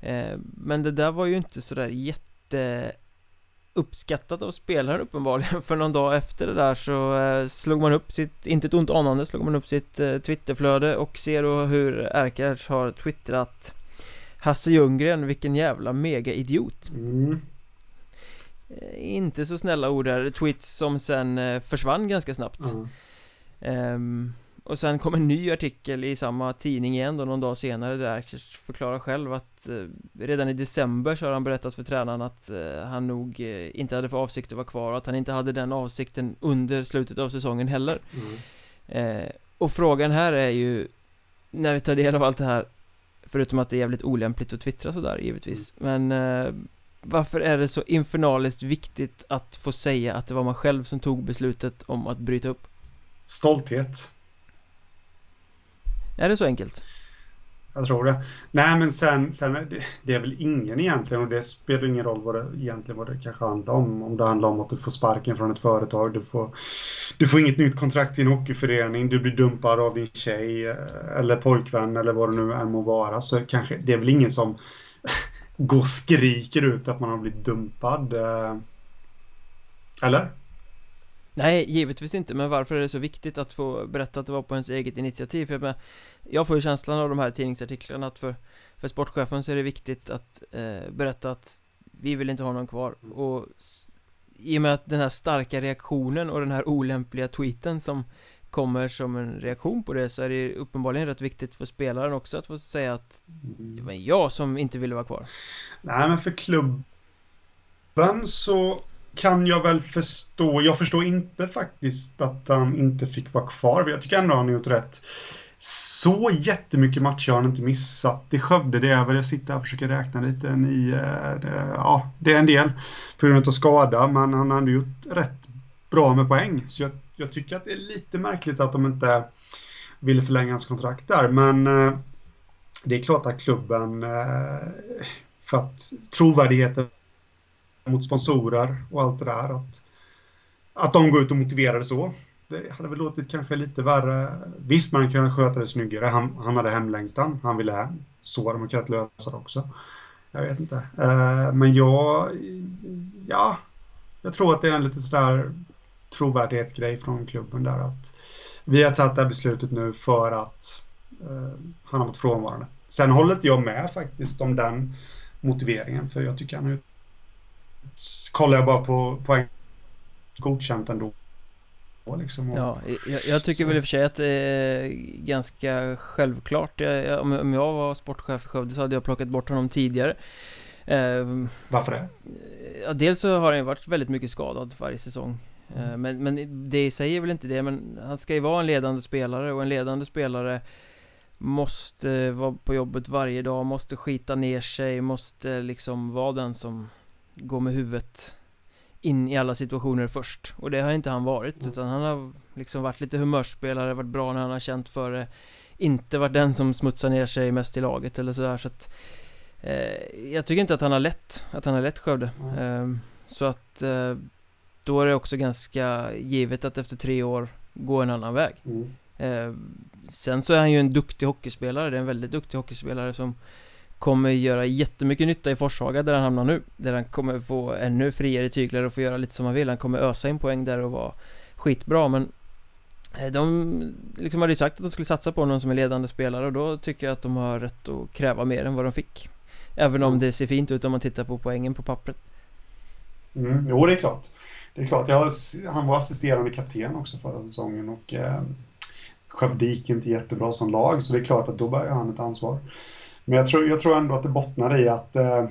Eh, Men det där var ju inte sådär jätte uppskattat av spelaren uppenbarligen. För någon dag efter det där så eh, slog man upp sitt, inte ett ont anande, slog man upp sitt eh, Twitterflöde och ser då hur Erkers har twittrat Hasse Ljunggren, vilken jävla mega-idiot. Mm. Eh, inte så snälla ord där, tweets som sen eh, försvann ganska snabbt mm. um, Och sen kom en ny artikel i samma tidning igen då någon dag senare där Erkers förklarar själv att uh, Redan i december så har han berättat för tränaren att uh, han nog uh, inte hade för avsikt att vara kvar och att han inte hade den avsikten under slutet av säsongen heller mm. Och frågan här är ju När vi tar del av allt det här Förutom att det är jävligt olämpligt att twittra sådär givetvis mm. Men varför är det så infernaliskt viktigt att få säga att det var man själv som tog beslutet om att bryta upp? Stolthet. Är det så enkelt? Jag tror det. Nej, men sen, sen det, det är väl ingen egentligen och det spelar ingen roll vad det egentligen vad det kanske handlar om. Om det handlar om att du får sparken från ett företag, du får, du får inget nytt kontrakt i en hockeyförening, du blir dumpad av din tjej eh, eller pojkvän eller vad det nu än må vara. Så kanske, det är väl ingen som går och skriker ut att man har blivit dumpad. Eh. Eller? Nej, givetvis inte, men varför är det så viktigt att få berätta att det var på ens eget initiativ? För jag, jag får ju känslan av de här tidningsartiklarna att för, för sportchefen så är det viktigt att eh, berätta att vi vill inte ha någon kvar och i och med att den här starka reaktionen och den här olämpliga tweeten som kommer som en reaktion på det så är det uppenbarligen rätt viktigt för spelaren också att få säga att det var jag som inte ville vara kvar. Nej, men för klubben så kan jag väl förstå. Jag förstår inte faktiskt att han inte fick vara kvar. Jag tycker ändå han har gjort rätt. Så jättemycket matcher har han inte missat i Skövde. Det är väl, jag sitter här och försöker räkna lite. I, eh, det, ja, det är en del på grund av skada, men han har ändå gjort rätt bra med poäng. Så jag jag tycker att det är lite märkligt att de inte ville förlänga hans kontrakt där. Men eh, det är klart att klubben, eh, för att trovärdigheten mot sponsorer och allt det där, att, att de går ut och motiverar det så. Det hade väl låtit kanske lite värre. Visst, man kunde sköta det snyggare. Han, han hade hemlängtan, han ville hem. Så hade man kunnat lösa det också. Jag vet inte. Eh, men jag, ja, jag tror att det är en lite sådär trovärdighetsgrej från klubben där att vi har tagit det här beslutet nu för att eh, han har varit frånvarande. Sen håller inte jag med faktiskt om den motiveringen för jag tycker han har kollar jag bara på poäng godkänt ändå. Liksom och, ja, jag, jag tycker så. väl i och för sig att det är ganska självklart. Jag, om, om jag var sportchef i Skövde så hade jag plockat bort honom tidigare. Eh, Varför det? Ja, dels så har han ju varit väldigt mycket skadad varje säsong. Mm. Men, men det säger väl inte det, men han ska ju vara en ledande spelare och en ledande spelare Måste vara på jobbet varje dag, måste skita ner sig, måste liksom vara den som Går med huvudet in i alla situationer först Och det har inte han varit, mm. utan han har liksom varit lite humörspelare, varit bra när han har känt för det Inte varit den som smutsar ner sig mest i laget eller sådär så att eh, Jag tycker inte att han har lätt, att han har lätt Skövde mm. eh, Så att eh, då är det också ganska givet att efter tre år gå en annan väg. Mm. eh, Sen så är han ju en duktig hockeyspelare, det är en väldigt duktig hockeyspelare som Kommer göra jättemycket nytta i Forshaga där han hamnar nu. Där han kommer få ännu friare tyglar och få göra lite som han vill. Han kommer ösa in poäng där och vara skitbra men eh, De liksom hade ju sagt att de skulle satsa på någon som är ledande spelare och då tycker jag att de har rätt att kräva mer än vad de fick. Även om det ser fint ut om man tittar på poängen på pappret. Mm, jo, det är klart det är klart, jag, han var assisterande kapten också förra säsongen och eh, Skövde gick inte jättebra som lag, så det är klart att då bär han ett ansvar. Men jag tror, jag tror ändå att det bottnar i att eh,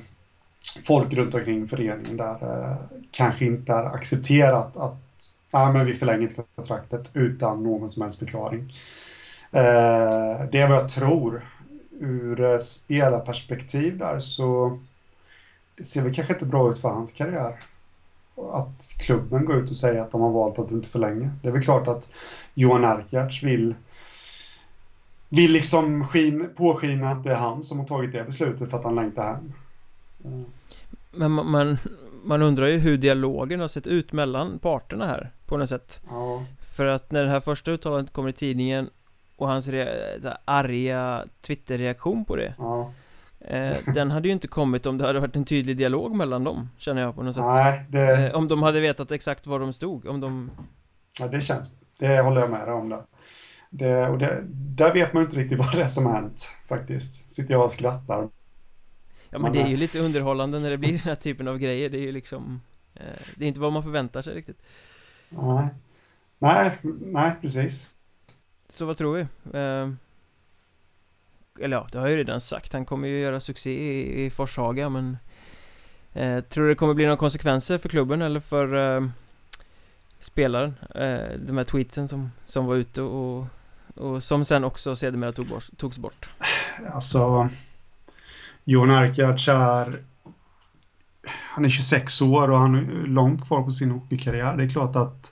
folk runt omkring föreningen där eh, kanske inte har accepterat att ah, men vi förlänger inte kontraktet utan någon som helst förklaring. Eh, det är vad jag tror. Ur eh, spelarperspektiv där så det ser väl kanske inte bra ut för hans karriär. Att klubben går ut och säger att de har valt att inte förlänga. Det är väl klart att Johan Erkertz vill vill liksom skin, påskina att det är han som har tagit det beslutet för att han längtar hem. Men man, man, man undrar ju hur dialogen har sett ut mellan parterna här på något sätt. Ja. För att när det här första uttalandet kommer i tidningen och hans re, arga Twitter-reaktion på det Ja. Eh, Den hade ju inte kommit om det hade varit en tydlig dialog mellan dem Känner jag på något sätt Nej, det, eh, Om de hade vetat exakt var de stod Om de ja, det känns. Det håller jag med dig om. Det. Det, och det, där vet man inte riktigt vad det är som har hänt faktiskt. Sitter jag och skrattar. Ja men det är ju lite underhållande när det blir den här typen av grejer Det är ju liksom eh, Det är inte vad man förväntar sig riktigt Nej, nej, nej precis. Så vad tror vi? Eller ja, det har jag ju redan sagt Han kommer ju göra succé i, i Forshaga men eh, Tror du det kommer bli några konsekvenser för klubben eller för eh, Spelaren? Eh, de här tweetsen som, som var ute och och som sen också sedermera tog bort, togs bort Alltså, Johan Erkarts är... Han är 26 år och han är långt kvar på sin hockeykarriär. Det är klart att...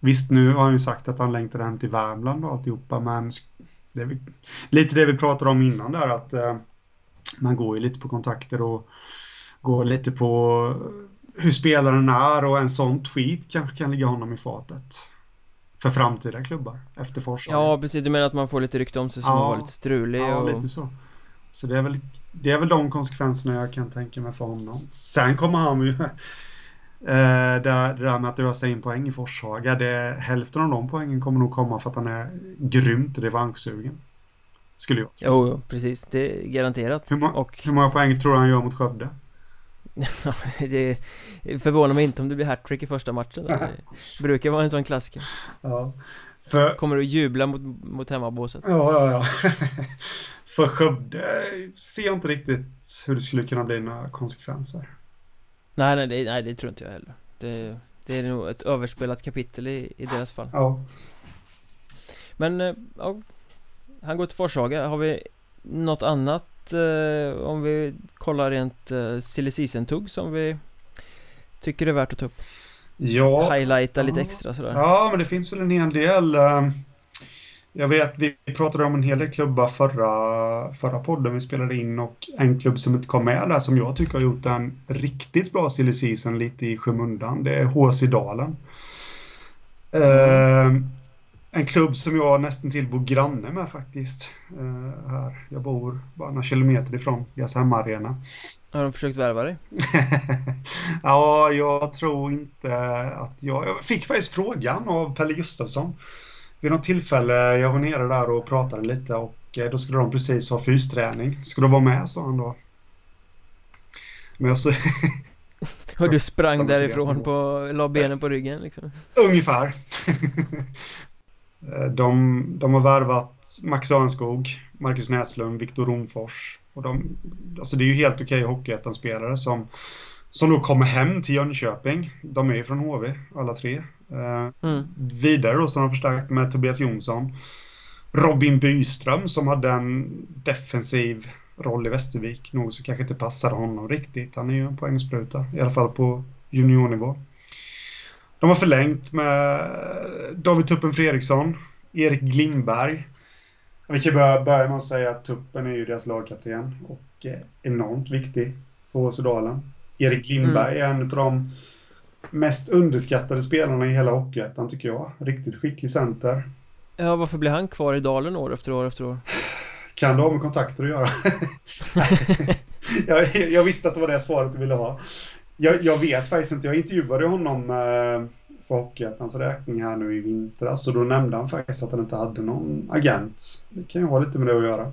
Visst, nu har han ju sagt att han längtar hem till Värmland och alltihopa, men det är lite det vi pratade om innan där, att eh, man går ju lite på kontakter och går lite på hur spelaren är och en sån tweet kanske kan ligga honom i fatet för framtida klubbar efter Forshaga. Ja precis, du menar att man får lite rykte om sig som Ja. var lite strulig Ja, och... lite så. Så det är, väl, det är väl de konsekvenserna jag kan tänka mig för honom. Sen kommer han ju... Eh, det, det där med att ösa in poäng i Forshaga, det, hälften av de poängen kommer nog komma för att han är grymt revanschsugen. Skulle jag tro. Jo, jo, precis, det är garanterat Hur, må, Och hur många poäng tror du han gör mot Skövde? det förvånar mig inte om det blir hattrick i första matchen Det brukar vara en sån klassiker Ja. För, Kommer du jubla mot, mot hemmabåset? ja, ja, ja. för Skövde ser jag inte riktigt hur det skulle kunna bli några konsekvenser. Nej, nej, det, nej, det tror inte jag heller det, det är nog ett överspelat kapitel i, i deras fall Ja. Men, eh, ja Han går till Forshaga, har vi något annat eh, om vi kollar rent eh, silly season-tugg som vi tycker är värt att ta upp? Ja. Highlighta lite Ja. extra sådär Ja, men det finns väl en hel del. eh, Jag vet, vi pratade om en hel del klubbar förra, förra podden vi spelade in och en klubb som inte kom med där som jag tycker har gjort en riktigt bra silly season lite i skymundan. Det är HC Dalen. Eh, en klubb som jag nästan till bor granne med faktiskt. Eh, här. Jag bor bara några kilometer ifrån deras hemmaarena. Har de försökt värva dig? ja, jag tror inte att jag... Jag fick faktiskt frågan av Pelle Gustafsson. Vid något tillfälle, jag var nere där och pratade lite och eh, då skulle de precis ha fysträning. Skulle du vara med, sa han då. Men jag så... Och du sprang därifrån på, la benen på ryggen liksom Ungefär. Eh, de, de har värvat Max Örnskog, Marcus Näslund, Viktor Romfors. Och de, alltså det är ju helt okej Hockeyettan-spelare som, som då kommer hem till Jönköping. De är ju från HV, alla tre. Eh, mm. Vidare då så har förstärkt med Tobias Jonsson. Robin Byström som hade en defensiv roll i Västervik. Något som kanske inte passade honom riktigt. Han är ju en poängspruta, i alla fall på juniornivå. De har förlängt med David Tuppen Fredriksson, Erik Glimberg. Vi kan börja, börja med att säga att Tuppen är ju deras lagkapten och eh, enormt viktig för Åsedalen. Erik Glimberg är en av de mest underskattade spelarna i hela Hockeyettan tycker jag. Riktigt skicklig center. Ja, varför blir han kvar i dalen år efter år efter år? Kan det ha med kontakter att göra? jag, jag visste att det var det svaret du ville ha. Jag, jag vet faktiskt inte. Jag intervjuade honom eh, för Hockeyettans räkning här nu i vintras och då nämnde han faktiskt att han inte hade någon agent. Det kan ju ha lite med det att göra.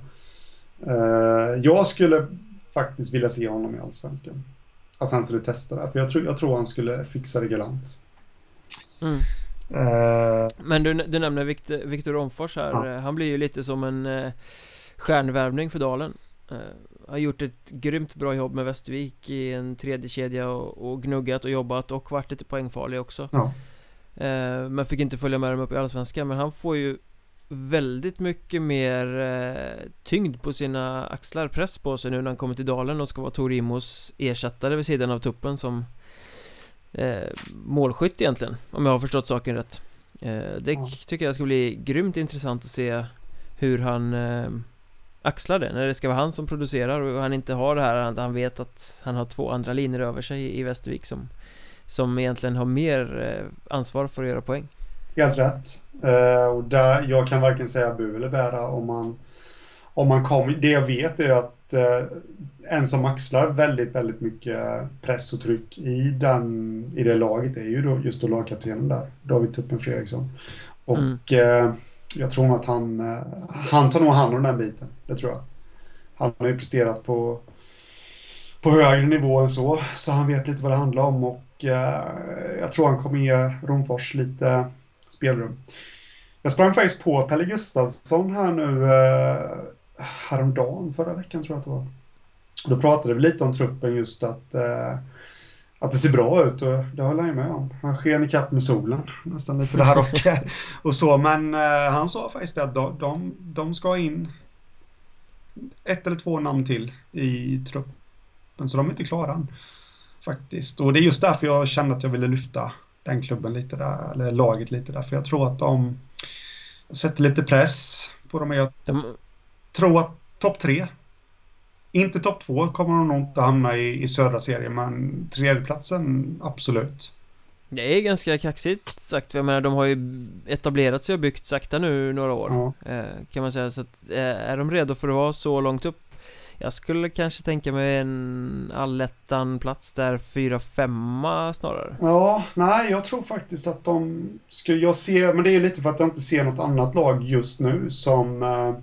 Eh, jag skulle faktiskt vilja se honom i Allsvenskan. Att han skulle testa det. För jag tror, jag tror han skulle fixa det galant. Mm. Eh, Men du, du nämner Victor, Victor Romfors här Ja. Eh, Han blir ju lite som en eh, stjärnvärvning för Dalen eh, Har gjort ett grymt bra jobb med Västervik i en tredje kedja och, och gnuggat och jobbat och varit lite poängfarlig också ja. Men fick inte följa med dem upp i Allsvenskan Men han får ju väldigt mycket mer eh, tyngd på sina axlar, press på sig nu när han kommer till Dalen och ska vara Torimos ersättare vid sidan av tuppen som eh, målskytt egentligen, om jag har förstått saken rätt. Eh, det tycker jag ska bli grymt intressant att se hur han eh, axlar det, när det ska vara han som producerar och han inte har det här att han vet att han har två andra linjer över sig i Västervik som som egentligen har mer ansvar för att göra poäng. Helt rätt. Uh, och där, jag kan varken säga bu eller bära om man, om man kommer. Det jag vet är att uh, en som axlar väldigt, väldigt mycket press och tryck i, den, i det laget är ju då just då lagkaptenen där, David Tuppen Fredriksson. Och mm. uh, jag tror att han, han tar nog hand om den biten, det tror jag. Han har ju presterat på, på högre nivå än så, så han vet lite vad det handlar om och jag tror han kommer ge Romfors lite spelrum. Jag sprang faktiskt på Pelle Gustafsson här nu eh, häromdagen, förra veckan tror jag att det var. Då pratade vi lite om truppen just att, eh, att det ser bra ut och det håller han med om. Han sken ikapp med solen nästan lite där och, och så. Men eh, han sa faktiskt att de, de, de ska in ett eller två namn till i truppen så de är inte klara än. Faktiskt. Och det är just därför jag kände att jag ville lyfta den klubben lite där, eller laget lite där. För jag tror att de sätter lite press på dem. Jag de... tror att topp tre, inte topp två kommer de nog inte hamna i, i södra serien, men tredjeplatsen absolut. Det är ganska kaxigt sagt, jag menar de har ju etablerat sig och byggt sakta nu några år ja. eh, Kan man säga, så att eh, är de redo för att vara så långt upp jag skulle kanske tänka mig en allettan-plats där, 4-5 snarare. Ja, nej, jag tror faktiskt att de skulle, jag ser, men det är lite för att jag inte ser något annat lag just nu som eh,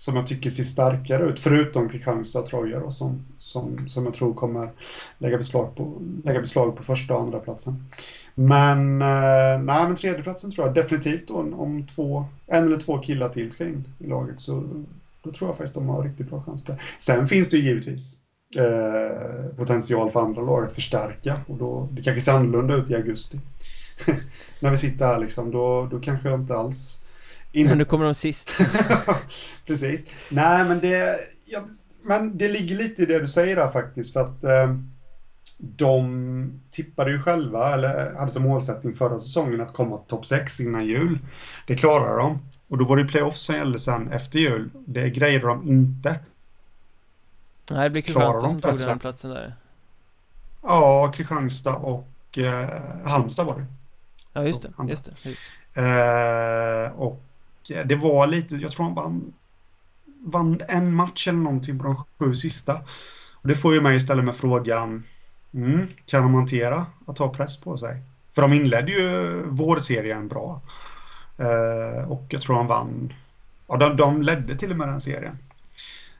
som jag tycker ser starkare ut, förutom Kristianstad och Troja då, som, som, som jag tror kommer lägga beslag på, lägga beslag på första och andra platsen. Men, eh, nej, men tredjeplatsen tror jag definitivt då, om två, en eller två killar till ska in i laget så då tror jag faktiskt de har riktigt bra chans på det. Sen finns det ju givetvis eh, potential för andra lag att förstärka och då, det kanske ser annorlunda ut i augusti. När vi sitter här liksom, då, då kanske jag inte alls... In... Men nu kommer de sist. Precis. Nej, men det, ja, men det ligger lite i det du säger där faktiskt, för att eh, de tippade ju själva, eller hade som målsättning förra säsongen att komma topp 6 innan jul. Det klarar de. Och då var det playoff som gällde sen efter jul. Det grejade de inte. Nej, det blir Kristianstad som tog den platsen där. Ja, Kristianstad och eh, Halmstad var det. Ja, just det. Just det, just. Eh, och det var lite, jag tror han vann, vann en match eller någonting på de sju sista. Och det får ju mig ställa med frågan, mm, kan de hantera att ta press på sig? För de inledde ju vårserien bra. Eh, och jag tror han vann. Ja, de, de ledde till och med den serien.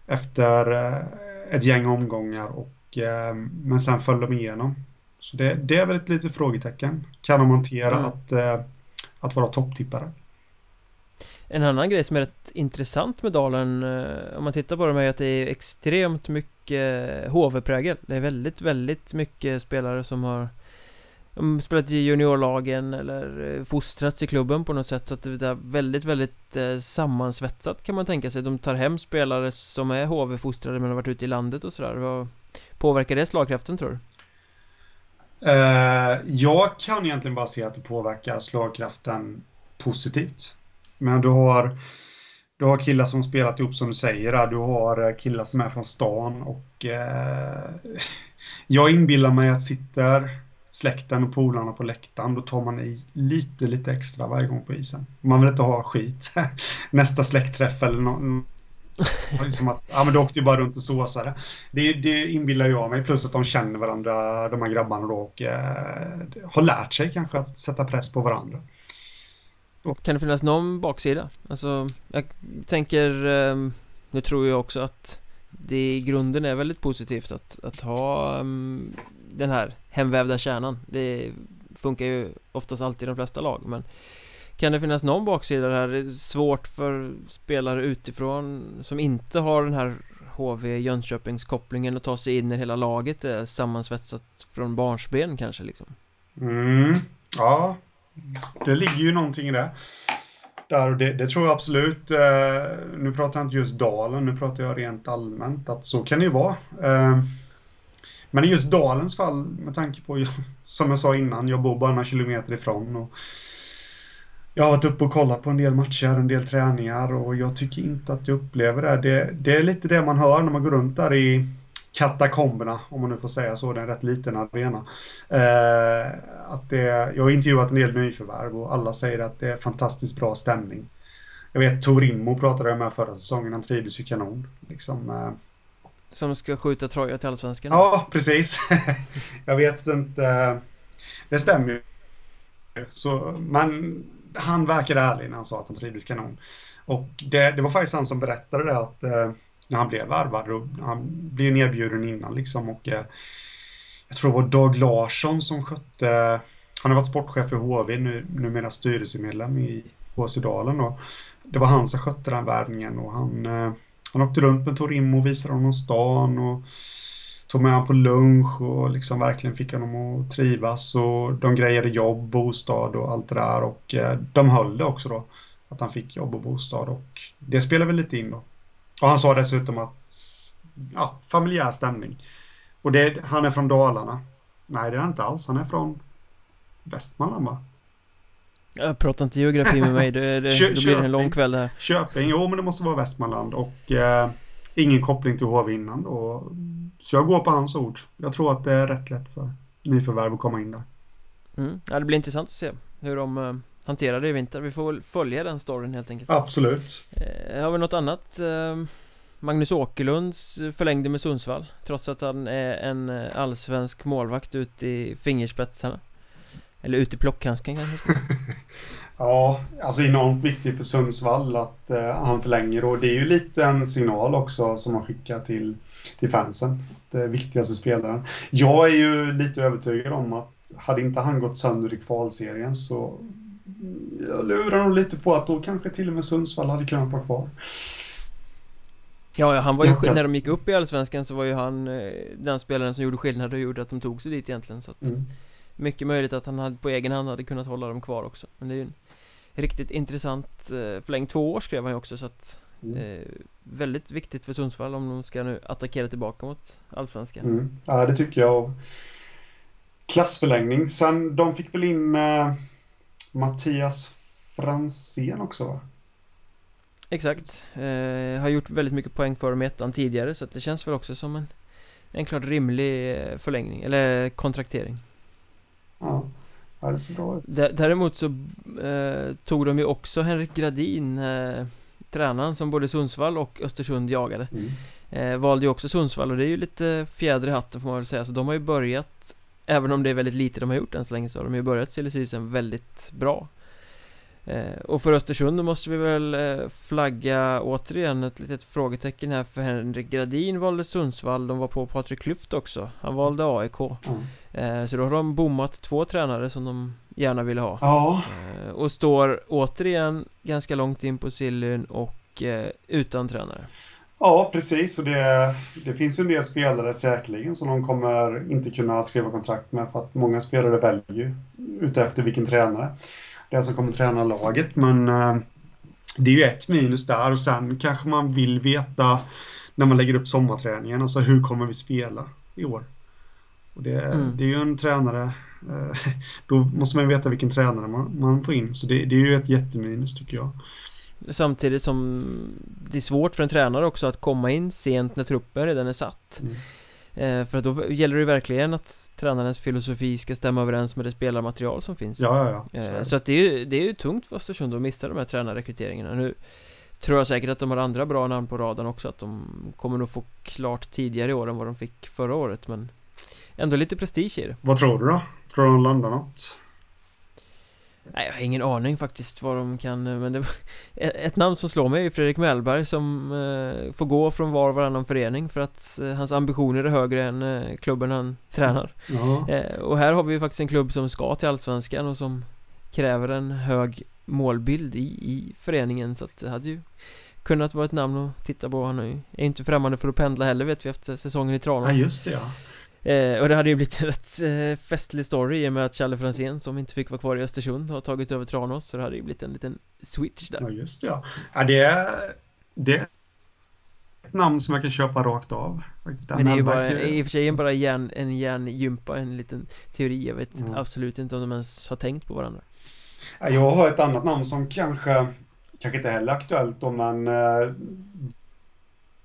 Efter eh, ett gäng omgångar och eh, men sen föll de igenom. Så det, det är väl ett litet frågetecken. Kan de hantera mm. att, eh, att vara topptippare? En annan grej som är rätt intressant med Dalen eh, Om man tittar på dem är att det är extremt mycket HV-prägel Det är väldigt, väldigt mycket spelare som har spelat i juniorlagen eller eh, fostrats i klubben på något sätt så att det är väldigt, väldigt eh, sammansvetsat kan man tänka sig. De tar hem spelare som är HV-fostrade men har varit ute i landet och sådär. Vad påverkar det slagkraften tror du? Eh, jag kan egentligen bara se att det påverkar slagkraften positivt. Men du har, du har killar som spelat ihop som du säger. Du har eh, killar som är från stan och eh jag inbillar mig att sitter släkten och polarna på läktaren, då tar man i lite, lite extra varje gång på isen. Man vill inte ha skit. Nästa släktträff eller någon, liksom att, ja men du åkte ju bara runt och såsade. Det, det inbillar jag mig, plus att de känner varandra, de här grabbarna då, och eh, har lärt sig kanske att sätta press på varandra. Kan det finnas någon baksida? Alltså, jag tänker, eh, nu tror jag också att det i grunden är väldigt positivt att, att ha um, den här hemvävda kärnan Det funkar ju oftast alltid i de flesta lag men Kan det finnas någon baksida där det är svårt för spelare utifrån som inte har den här HV Jönköpings kopplingen att ta sig in i hela laget är sammansvetsat från barnsben kanske liksom? Mm, ja, det ligger ju någonting i det. där och det, det tror jag absolut. Eh, nu pratar jag inte just Dalen, nu pratar jag rent allmänt att så kan det ju vara. Eh, men i just Dalens fall, med tanke på, som jag sa innan, jag bor bara några kilometer ifrån. Och jag har varit uppe och kollat på en del matcher, en del träningar och jag tycker inte att jag upplever det. Det, det är lite det man hör när man går runt där i katakomberna, om man nu får säga så, det är en rätt liten arena. Eh, att det, jag har intervjuat en del nyförvärv och alla säger att det är fantastiskt bra stämning. Jag vet Torimo pratade jag med förra säsongen, han trivdes ju kanon. Liksom, eh. Som ska skjuta Troja till Allsvenskan? Ja, precis. jag vet inte. Det stämmer ju. Så, men han verkade ärlig när han sa att han trivdes kanon. Och det, det var faktiskt han som berättade det att eh, när han blev värvad. Han blev nedbjuden innan liksom och eh, jag tror det var Dag Larsson som skötte, han har varit sportchef i HV, nu, numera styrelsemedlem i HC Dalen och det var han som skötte den värvningen och han, eh, han åkte runt med Torimo och visade honom stan och tog med honom på lunch och liksom verkligen fick honom att trivas och de grejade jobb, bostad och allt det där och eh, de höll det också då att han fick jobb och bostad och det spelade väl lite in då. Och han sa dessutom att, ja, familjär stämning. Och det, han är från Dalarna. Nej, det är han inte alls. Han är från Västmanland va? Jag pratar inte geografi med mig, det, det, då blir det en lång kväll här. Köping, jo men det måste vara Västmanland och eh, ingen koppling till HV innan då. Så jag går på hans ord. Jag tror att det är rätt lätt för nyförvärv att komma in där. Mm. Ja, det blir intressant att se hur de eh, hanterar det i vinter. Vi får väl följa den storyn helt enkelt. Absolut. Eh, har vi något annat? Eh, Magnus Åkerlunds förlängde med Sundsvall Trots att han är en eh, allsvensk målvakt ut i fingerspetsarna Eller ut i plockhandsken kanske Ja, alltså enormt viktigt för Sundsvall att uh, han förlänger och det är ju lite en signal också som man skickar till, till fansen. Det viktigaste spelaren. Jag är ju lite övertygad om att hade inte han gått sönder i kvalserien så jag lurar nog lite på att då kanske till och med Sundsvall hade kunnat vara kvar. Ja, ja han var ju, när de gick upp i Allsvenskan så var ju han eh, den spelaren som gjorde skillnad och gjorde att de tog sig dit egentligen så att mm. Mycket möjligt att han hade, på egen hand hade kunnat hålla dem kvar också. Men det är ju en riktigt intressant eh, förlängd. Två år skrev han ju också så att mm. eh, Väldigt viktigt för Sundsvall om de ska nu attackera tillbaka mot Allsvenskan. Mm. Ja, det tycker jag. Klassförlängning, sen de fick väl in eh, Mattias Fransén också va? Exakt, eh, har gjort väldigt mycket poäng för dem i ettan tidigare så att det känns väl också som en En klart rimlig eh, förlängning, eller kontraktering Ja, ja det ser bra ut. Däremot så eh, tog de ju också Henrik Gradin eh, Tränaren som både Sundsvall och Östersund jagade. Mm. eh, Valde ju också Sundsvall och det är ju lite fjäder i hatten får man väl säga. Så de har ju börjat Även om det är väldigt lite de har gjort än så länge så har de ju börjat silly väldigt bra Och för Östersund måste vi väl eh, flagga återigen ett litet frågetecken här för Henrik Gradin valde Sundsvall De var på Patrik Klyft också Han valde AIK mm. eh, Så då har de bommat två tränare som de gärna ville ha ja. Eh, och står återigen ganska långt in på sillyn och eh, utan tränare Ja, precis. Och det, det finns en del spelare säkerligen som de kommer inte kunna skriva kontrakt med för att många spelare väljer utefter vilken tränare är som kommer träna laget. Men uh, det är ju ett minus där och sen kanske man vill veta när man lägger upp sommarträningen, alltså hur kommer vi spela i år? Och det, mm. det är ju en tränare, uh, då måste man veta vilken tränare man, man får in. Så det, det är ju ett jätteminus tycker jag. Samtidigt som det är svårt för en tränare också att komma in sent när truppen redan är satt mm. Eh, För att då gäller det verkligen att tränarens filosofi ska stämma överens med det spelarmaterial som finns. Ja, ja, ja. Eh, Så att det är ju, det är ju tungt för Östersund att missa de här tränarrekryteringarna. Nu tror jag säkert att de har andra bra namn på raden också Att de kommer nog få klart tidigare i år än vad de fick förra året men Ändå lite prestige i det. Vad tror du då? Tror du de landar något? Nej, jag har ingen aning faktiskt vad de kan, men det, ett namn som slår mig är Fredrik Mellberg som eh, får gå från var och varannan förening för att eh, hans ambitioner är högre än eh, klubben han tränar. Eh, och här har vi ju faktiskt en klubb som ska till Allsvenskan och som kräver en hög målbild i, i föreningen så att det hade ju kunnat vara ett namn att titta på. Han är ju inte främmande för att pendla heller vet vi efter säsongen i Tranås. Ja, just det ja. Eh, och det hade ju blivit en rätt eh, festlig story i och med att Challe Franzén som inte fick vara kvar i Östersund har tagit över Tranås så det hade ju blivit en liten switch där. Ja, just det, ja. ja det, är, det är ett namn som jag kan köpa rakt av. Faktiskt. Men det är ju bara, i och för sig bara hjärn, en hjärngympa, en liten teori. Jag vet mm. absolut inte om de ens har tänkt på varandra. Jag har ett annat namn som kanske, kanske inte heller aktuellt då, men eh,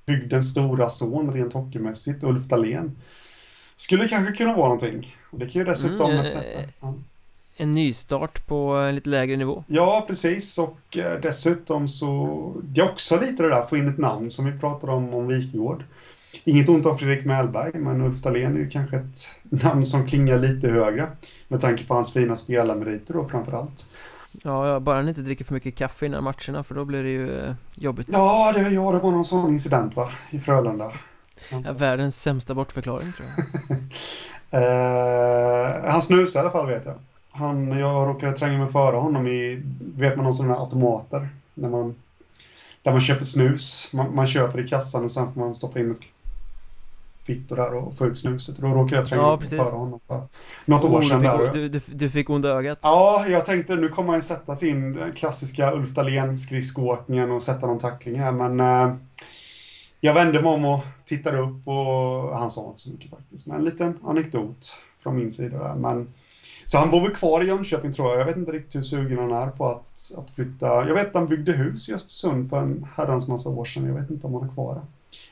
bygdens stora son rent hockeymässigt, Ulf Dahlén. Skulle kanske kunna vara någonting. Det kan ju dessutom mm, sätta... Ja. En nystart på en lite lägre nivå. Ja, precis. Och eh, dessutom så... Det är också lite det där, få in ett namn som vi pratade om, om Wikegård. Inget ont om Fredrik Mellberg, men Ulf Dahlén är ju kanske ett namn som klingar lite högre. Med tanke på hans fina spelarmeriter då framförallt. Ja, bara han inte dricker för mycket kaffe innan matcherna för då blir det ju eh, jobbigt. Ja, det, ja, det var någon sån incident va, i Frölunda. Ja, världens sämsta bortförklaring tror jag. eh, han snusar i alla fall vet jag. Han, jag råkade tränga mig före honom i, vet man någon sån här automater. När man, där man köper snus. Man, man köper i kassan och sen får man stoppa in ett kvitto där och få ut snuset. Då råkade jag tränga ja, mig före honom för något oh, år sedan. Du fick, där. Du, du, du fick onda ögat? Ja, jag tänkte nu kommer han sätta sin klassiska Ulf Dahlén skridskoåkningen och sätta någon tackling här men eh, jag vände mig om och tittade upp och han sa inte så mycket faktiskt. Men en liten anekdot från min sida där. Men, så han bor väl kvar i Jönköping tror jag. Jag vet inte riktigt hur sugen han är på att, att flytta. Jag vet att han byggde hus i Östersund för en herrans massa år sedan. Jag vet inte om han är kvar där.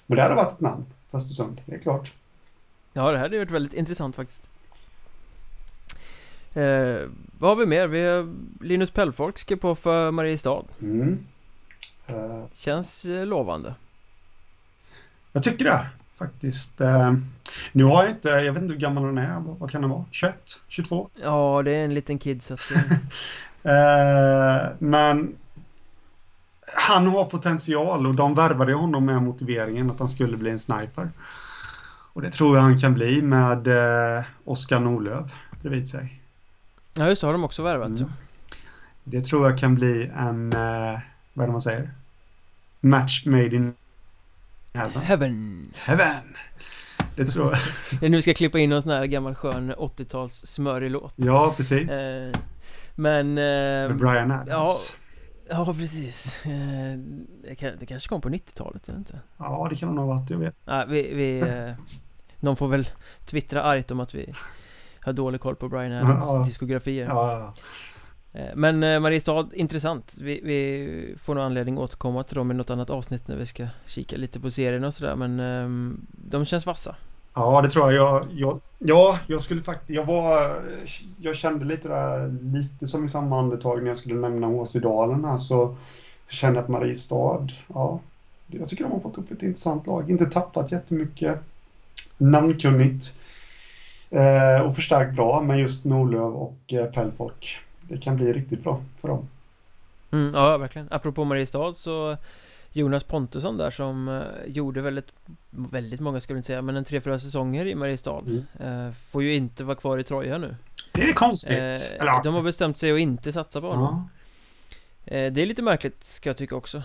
Men det hade varit ett namn för Östersund, det är klart. Ja, det här hade varit väldigt intressant faktiskt. Eh, vad har vi mer? Vi har Linus Pellfolk ska på för Mariestad. Mm. Uh, Känns eh, lovande. Jag tycker det faktiskt. Eh, nu har jag inte, jag vet inte hur gammal han är, vad, kan han vara? 21? 22? Ja, det är en liten kid så att... eh, men han har potential och de värvade honom med motiveringen att han skulle bli en sniper. Och det tror jag han kan bli med eh, Oskar Norlöv bredvid sig. Ja just det, har de också värvat mm. Det tror jag kan bli en, vad är det man säger? Match made in Heaven. Heaven. Det tror jag. nu ska jag klippa in någon sån här gammal skön 80-tals smörig låt. Ja, precis. Eh, men... Eh, Med Brian Adams. Ja, ja precis. Eh, det, det, kanske kom på 90-talet, jag inte. Ja, det kan det nog ha varit, jag vet. Ja, vi... vi eh, någon får väl twittra argt om att vi har dålig koll på Brian Adams ja, diskografier. Ja, ja. Eh, Eh, men eh, Mariestad, intressant. Vi, vi, får nog anledning att återkomma till dem i något annat avsnitt när vi ska kika lite på serien och sådär. Men ehm, de känns vassa. Ja, det tror jag. jag, jag ja, jag skulle faktiskt... Jag var... Jag kände lite där, lite som i samma andetag när jag skulle nämna Åsidalen här så jag kände att Mariestad, ja, jag tycker de har fått upp ett intressant lag. Inte tappat jättemycket. Namnkunnigt. Eh, och förstärkt bra med just Norlöv och eh, Pellfolk det kan bli riktigt bra för dem. Mm, ja, verkligen. Apropå Mariestad så Jonas Pontusson där som uh, gjorde väldigt, väldigt många ska vi inte säga, men en tre, fyra säsonger i Mariestad mm. uh, Får ju inte vara kvar i Troja nu Det är konstigt Eller, De har bestämt sig att inte satsa på honom Det är lite märkligt ska jag tycka också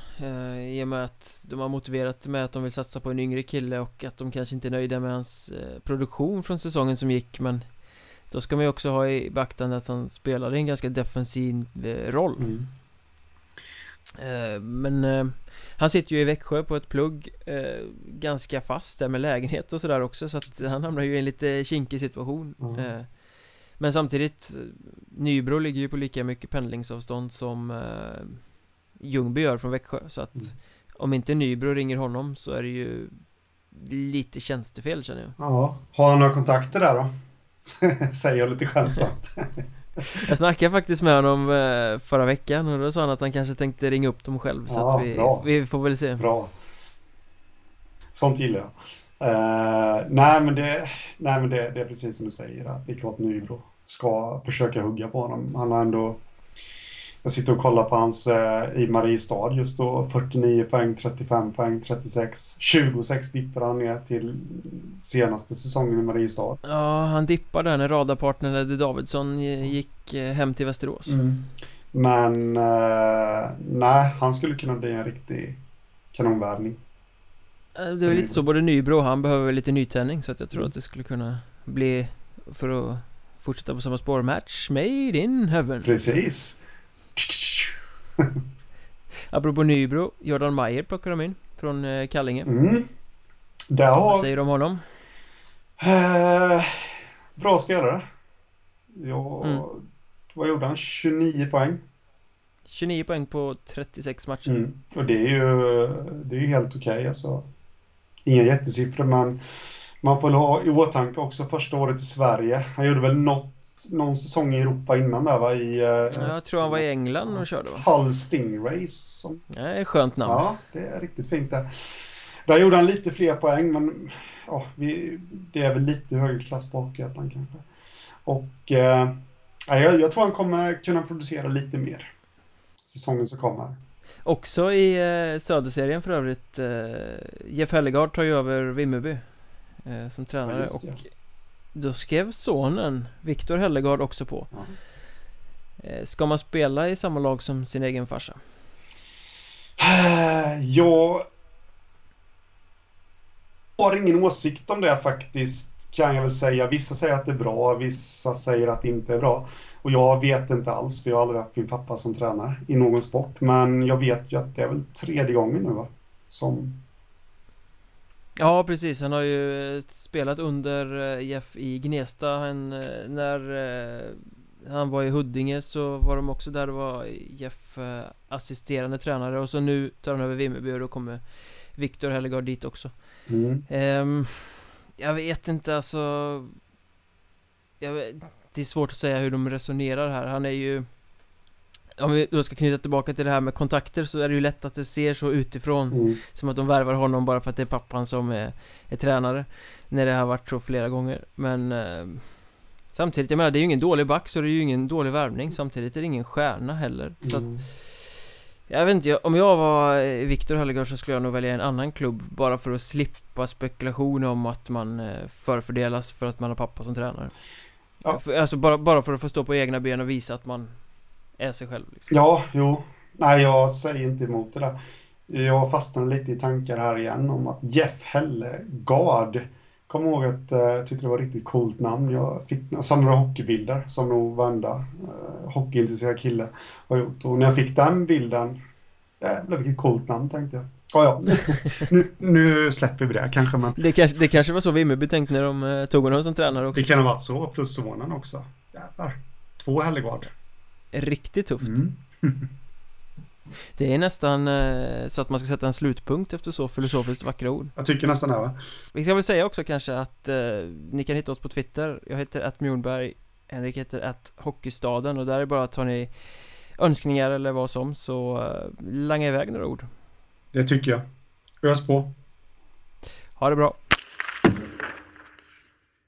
I och med att de har motiverat med att de vill satsa på en yngre kille och att de kanske inte är nöjda med hans produktion från säsongen som gick men då ska man ju också ha i beaktande att han spelade en ganska defensiv eh, roll mm. Eh, men eh, han sitter ju i Växjö på ett plugg Ganska fast där med lägenhet och sådär också så att han hamnar ju i en lite kinkig situation mm. Men samtidigt Nybro ligger ju på lika mycket pendlingsavstånd som Ljungby gör från Växjö så att mm. Om inte Nybro ringer honom så är det ju Lite tjänstefel känner jag Ja, har han några kontakter där då? Säger jag lite skämtsamt. jag snackade faktiskt med honom eh, förra veckan och då sa han att han kanske tänkte ringa upp dem själv så ja, vi, bra. vi får väl se. Bra. Sånt gillar jag. Uh, nej men, det, nej, men det, det, är precis som du säger, att det är klart Nybro ska försöka hugga på honom. Han har ändå jag sitter och kollar på hans eh, i Mariestad just då. 49 poäng, 35 poäng, 36. 26 dippar han ner till senaste säsongen i Mariestad. Ja, han dippade där när radarpartnern Eddie Davidsson gick eh, hem till Västerås. Mm. Men eh, nej, han skulle kunna bli en riktig kanonvärvning. Det är väl lite så, både Nybro och han behöver lite nytändning så att jag tror att det skulle kunna bli För att fortsätta på samma spår, match made in heaven Precis. Apropå Nybro, Jordan Meyer plockar de in Från eh, Kallinge Mm. Där Vad har... säger du om honom? Eh, bra spelare. Ja, Mm. Vad gjorde han? 29 poäng. 29 poäng på 36 matcher Mm. Och det är ju, det är ju helt okej. alltså. Inga jättesiffror, men man får ha i åtanke också första året i Sverige. Han gjorde väl något, någon säsong i Europa innan där va? I eh, Jag tror han var i England och körde va? Hull Stingrays. Som, Det är skönt namn ja, det är riktigt fint det. Där gjorde han lite fler poäng, men ja, vi, det är väl lite högre klass på Hockeyettan kanske. Och eh, ja, jag, jag tror han kommer kunna producera lite mer säsongen som kommer. Också i eh, Söderserien för övrigt eh, Jeff Hellegard tar ju över Vimmerby eh, Som tränare det. och Då skrev sonen Viktor Hellegard också på Ja. eh, Ska man spela i samma lag som sin egen farsa? Jag har ingen åsikt om det faktiskt, kan jag väl säga. Vissa säger att det är bra, vissa säger att det inte är bra. Och jag vet inte alls, för jag har aldrig haft min pappa som tränare i någon sport. Men jag vet ju att det är väl tredje gången nu va? Som... Ja precis, han har ju eh, spelat under eh, Jeff i Gnesta. Han, eh, När eh, han var i Huddinge så var de också där och var Jeff eh, assisterande tränare. Och så nu tar han över Vimmerby och då kommer Viktor Hellegard dit också. Mm. Ehm, Jag vet inte alltså jag vet, Det är svårt att säga hur de resonerar här, han är ju Om vi då ska knyta tillbaka till det här med kontakter så är det ju lätt att det ser så utifrån Mm. Som att de värvar honom bara för att det är pappan som är, är tränare När det har varit så flera gånger Men eh, Samtidigt, jag menar det är ju ingen dålig back så det är ju ingen dålig värvning Samtidigt är det ingen stjärna heller så att, Mm. Jag vet inte, om jag var Viktor Höllegård så skulle jag nog välja en annan klubb Bara för att slippa spekulation om att man eh, förfördelas för att man har pappa som tränare Ja. Alltså bara, bara för att få stå på egna ben och visa att man är sig själv liksom. Ja, jo. Nej, jag säger inte emot det där. Jag fastnade lite i tankar här igen om att Jeff Hellegard. Kommer ihåg att eh, jag tyckte det var ett riktigt coolt namn. Jag fick jag samlade hockeybilder som nog varenda eh, hockeyintresserad kille har gjort. Och när jag fick den bilden, jävlar vilket coolt namn tänkte jag. Ja, ja. nu, nu släpper vi det kanske, men det, kanske, det kanske var så Vimmerby tänkte när de eh, tog honom som tränare också det kan ha varit så. Plus sonen också. Jävlar. Två Hellegard. Riktigt tufft Mm. Det är nästan eh, så att man ska sätta en slutpunkt efter så filosofiskt vackra ord Jag tycker nästan det, va? Vi ska väl säga också kanske att eh, ni kan hitta oss på Twitter Jag heter att Mjornberg Henrik heter att Hockeystaden och där är bara att har ni önskningar eller vad som så eh, langa iväg några ord Det tycker jag. Ös på. Ha det bra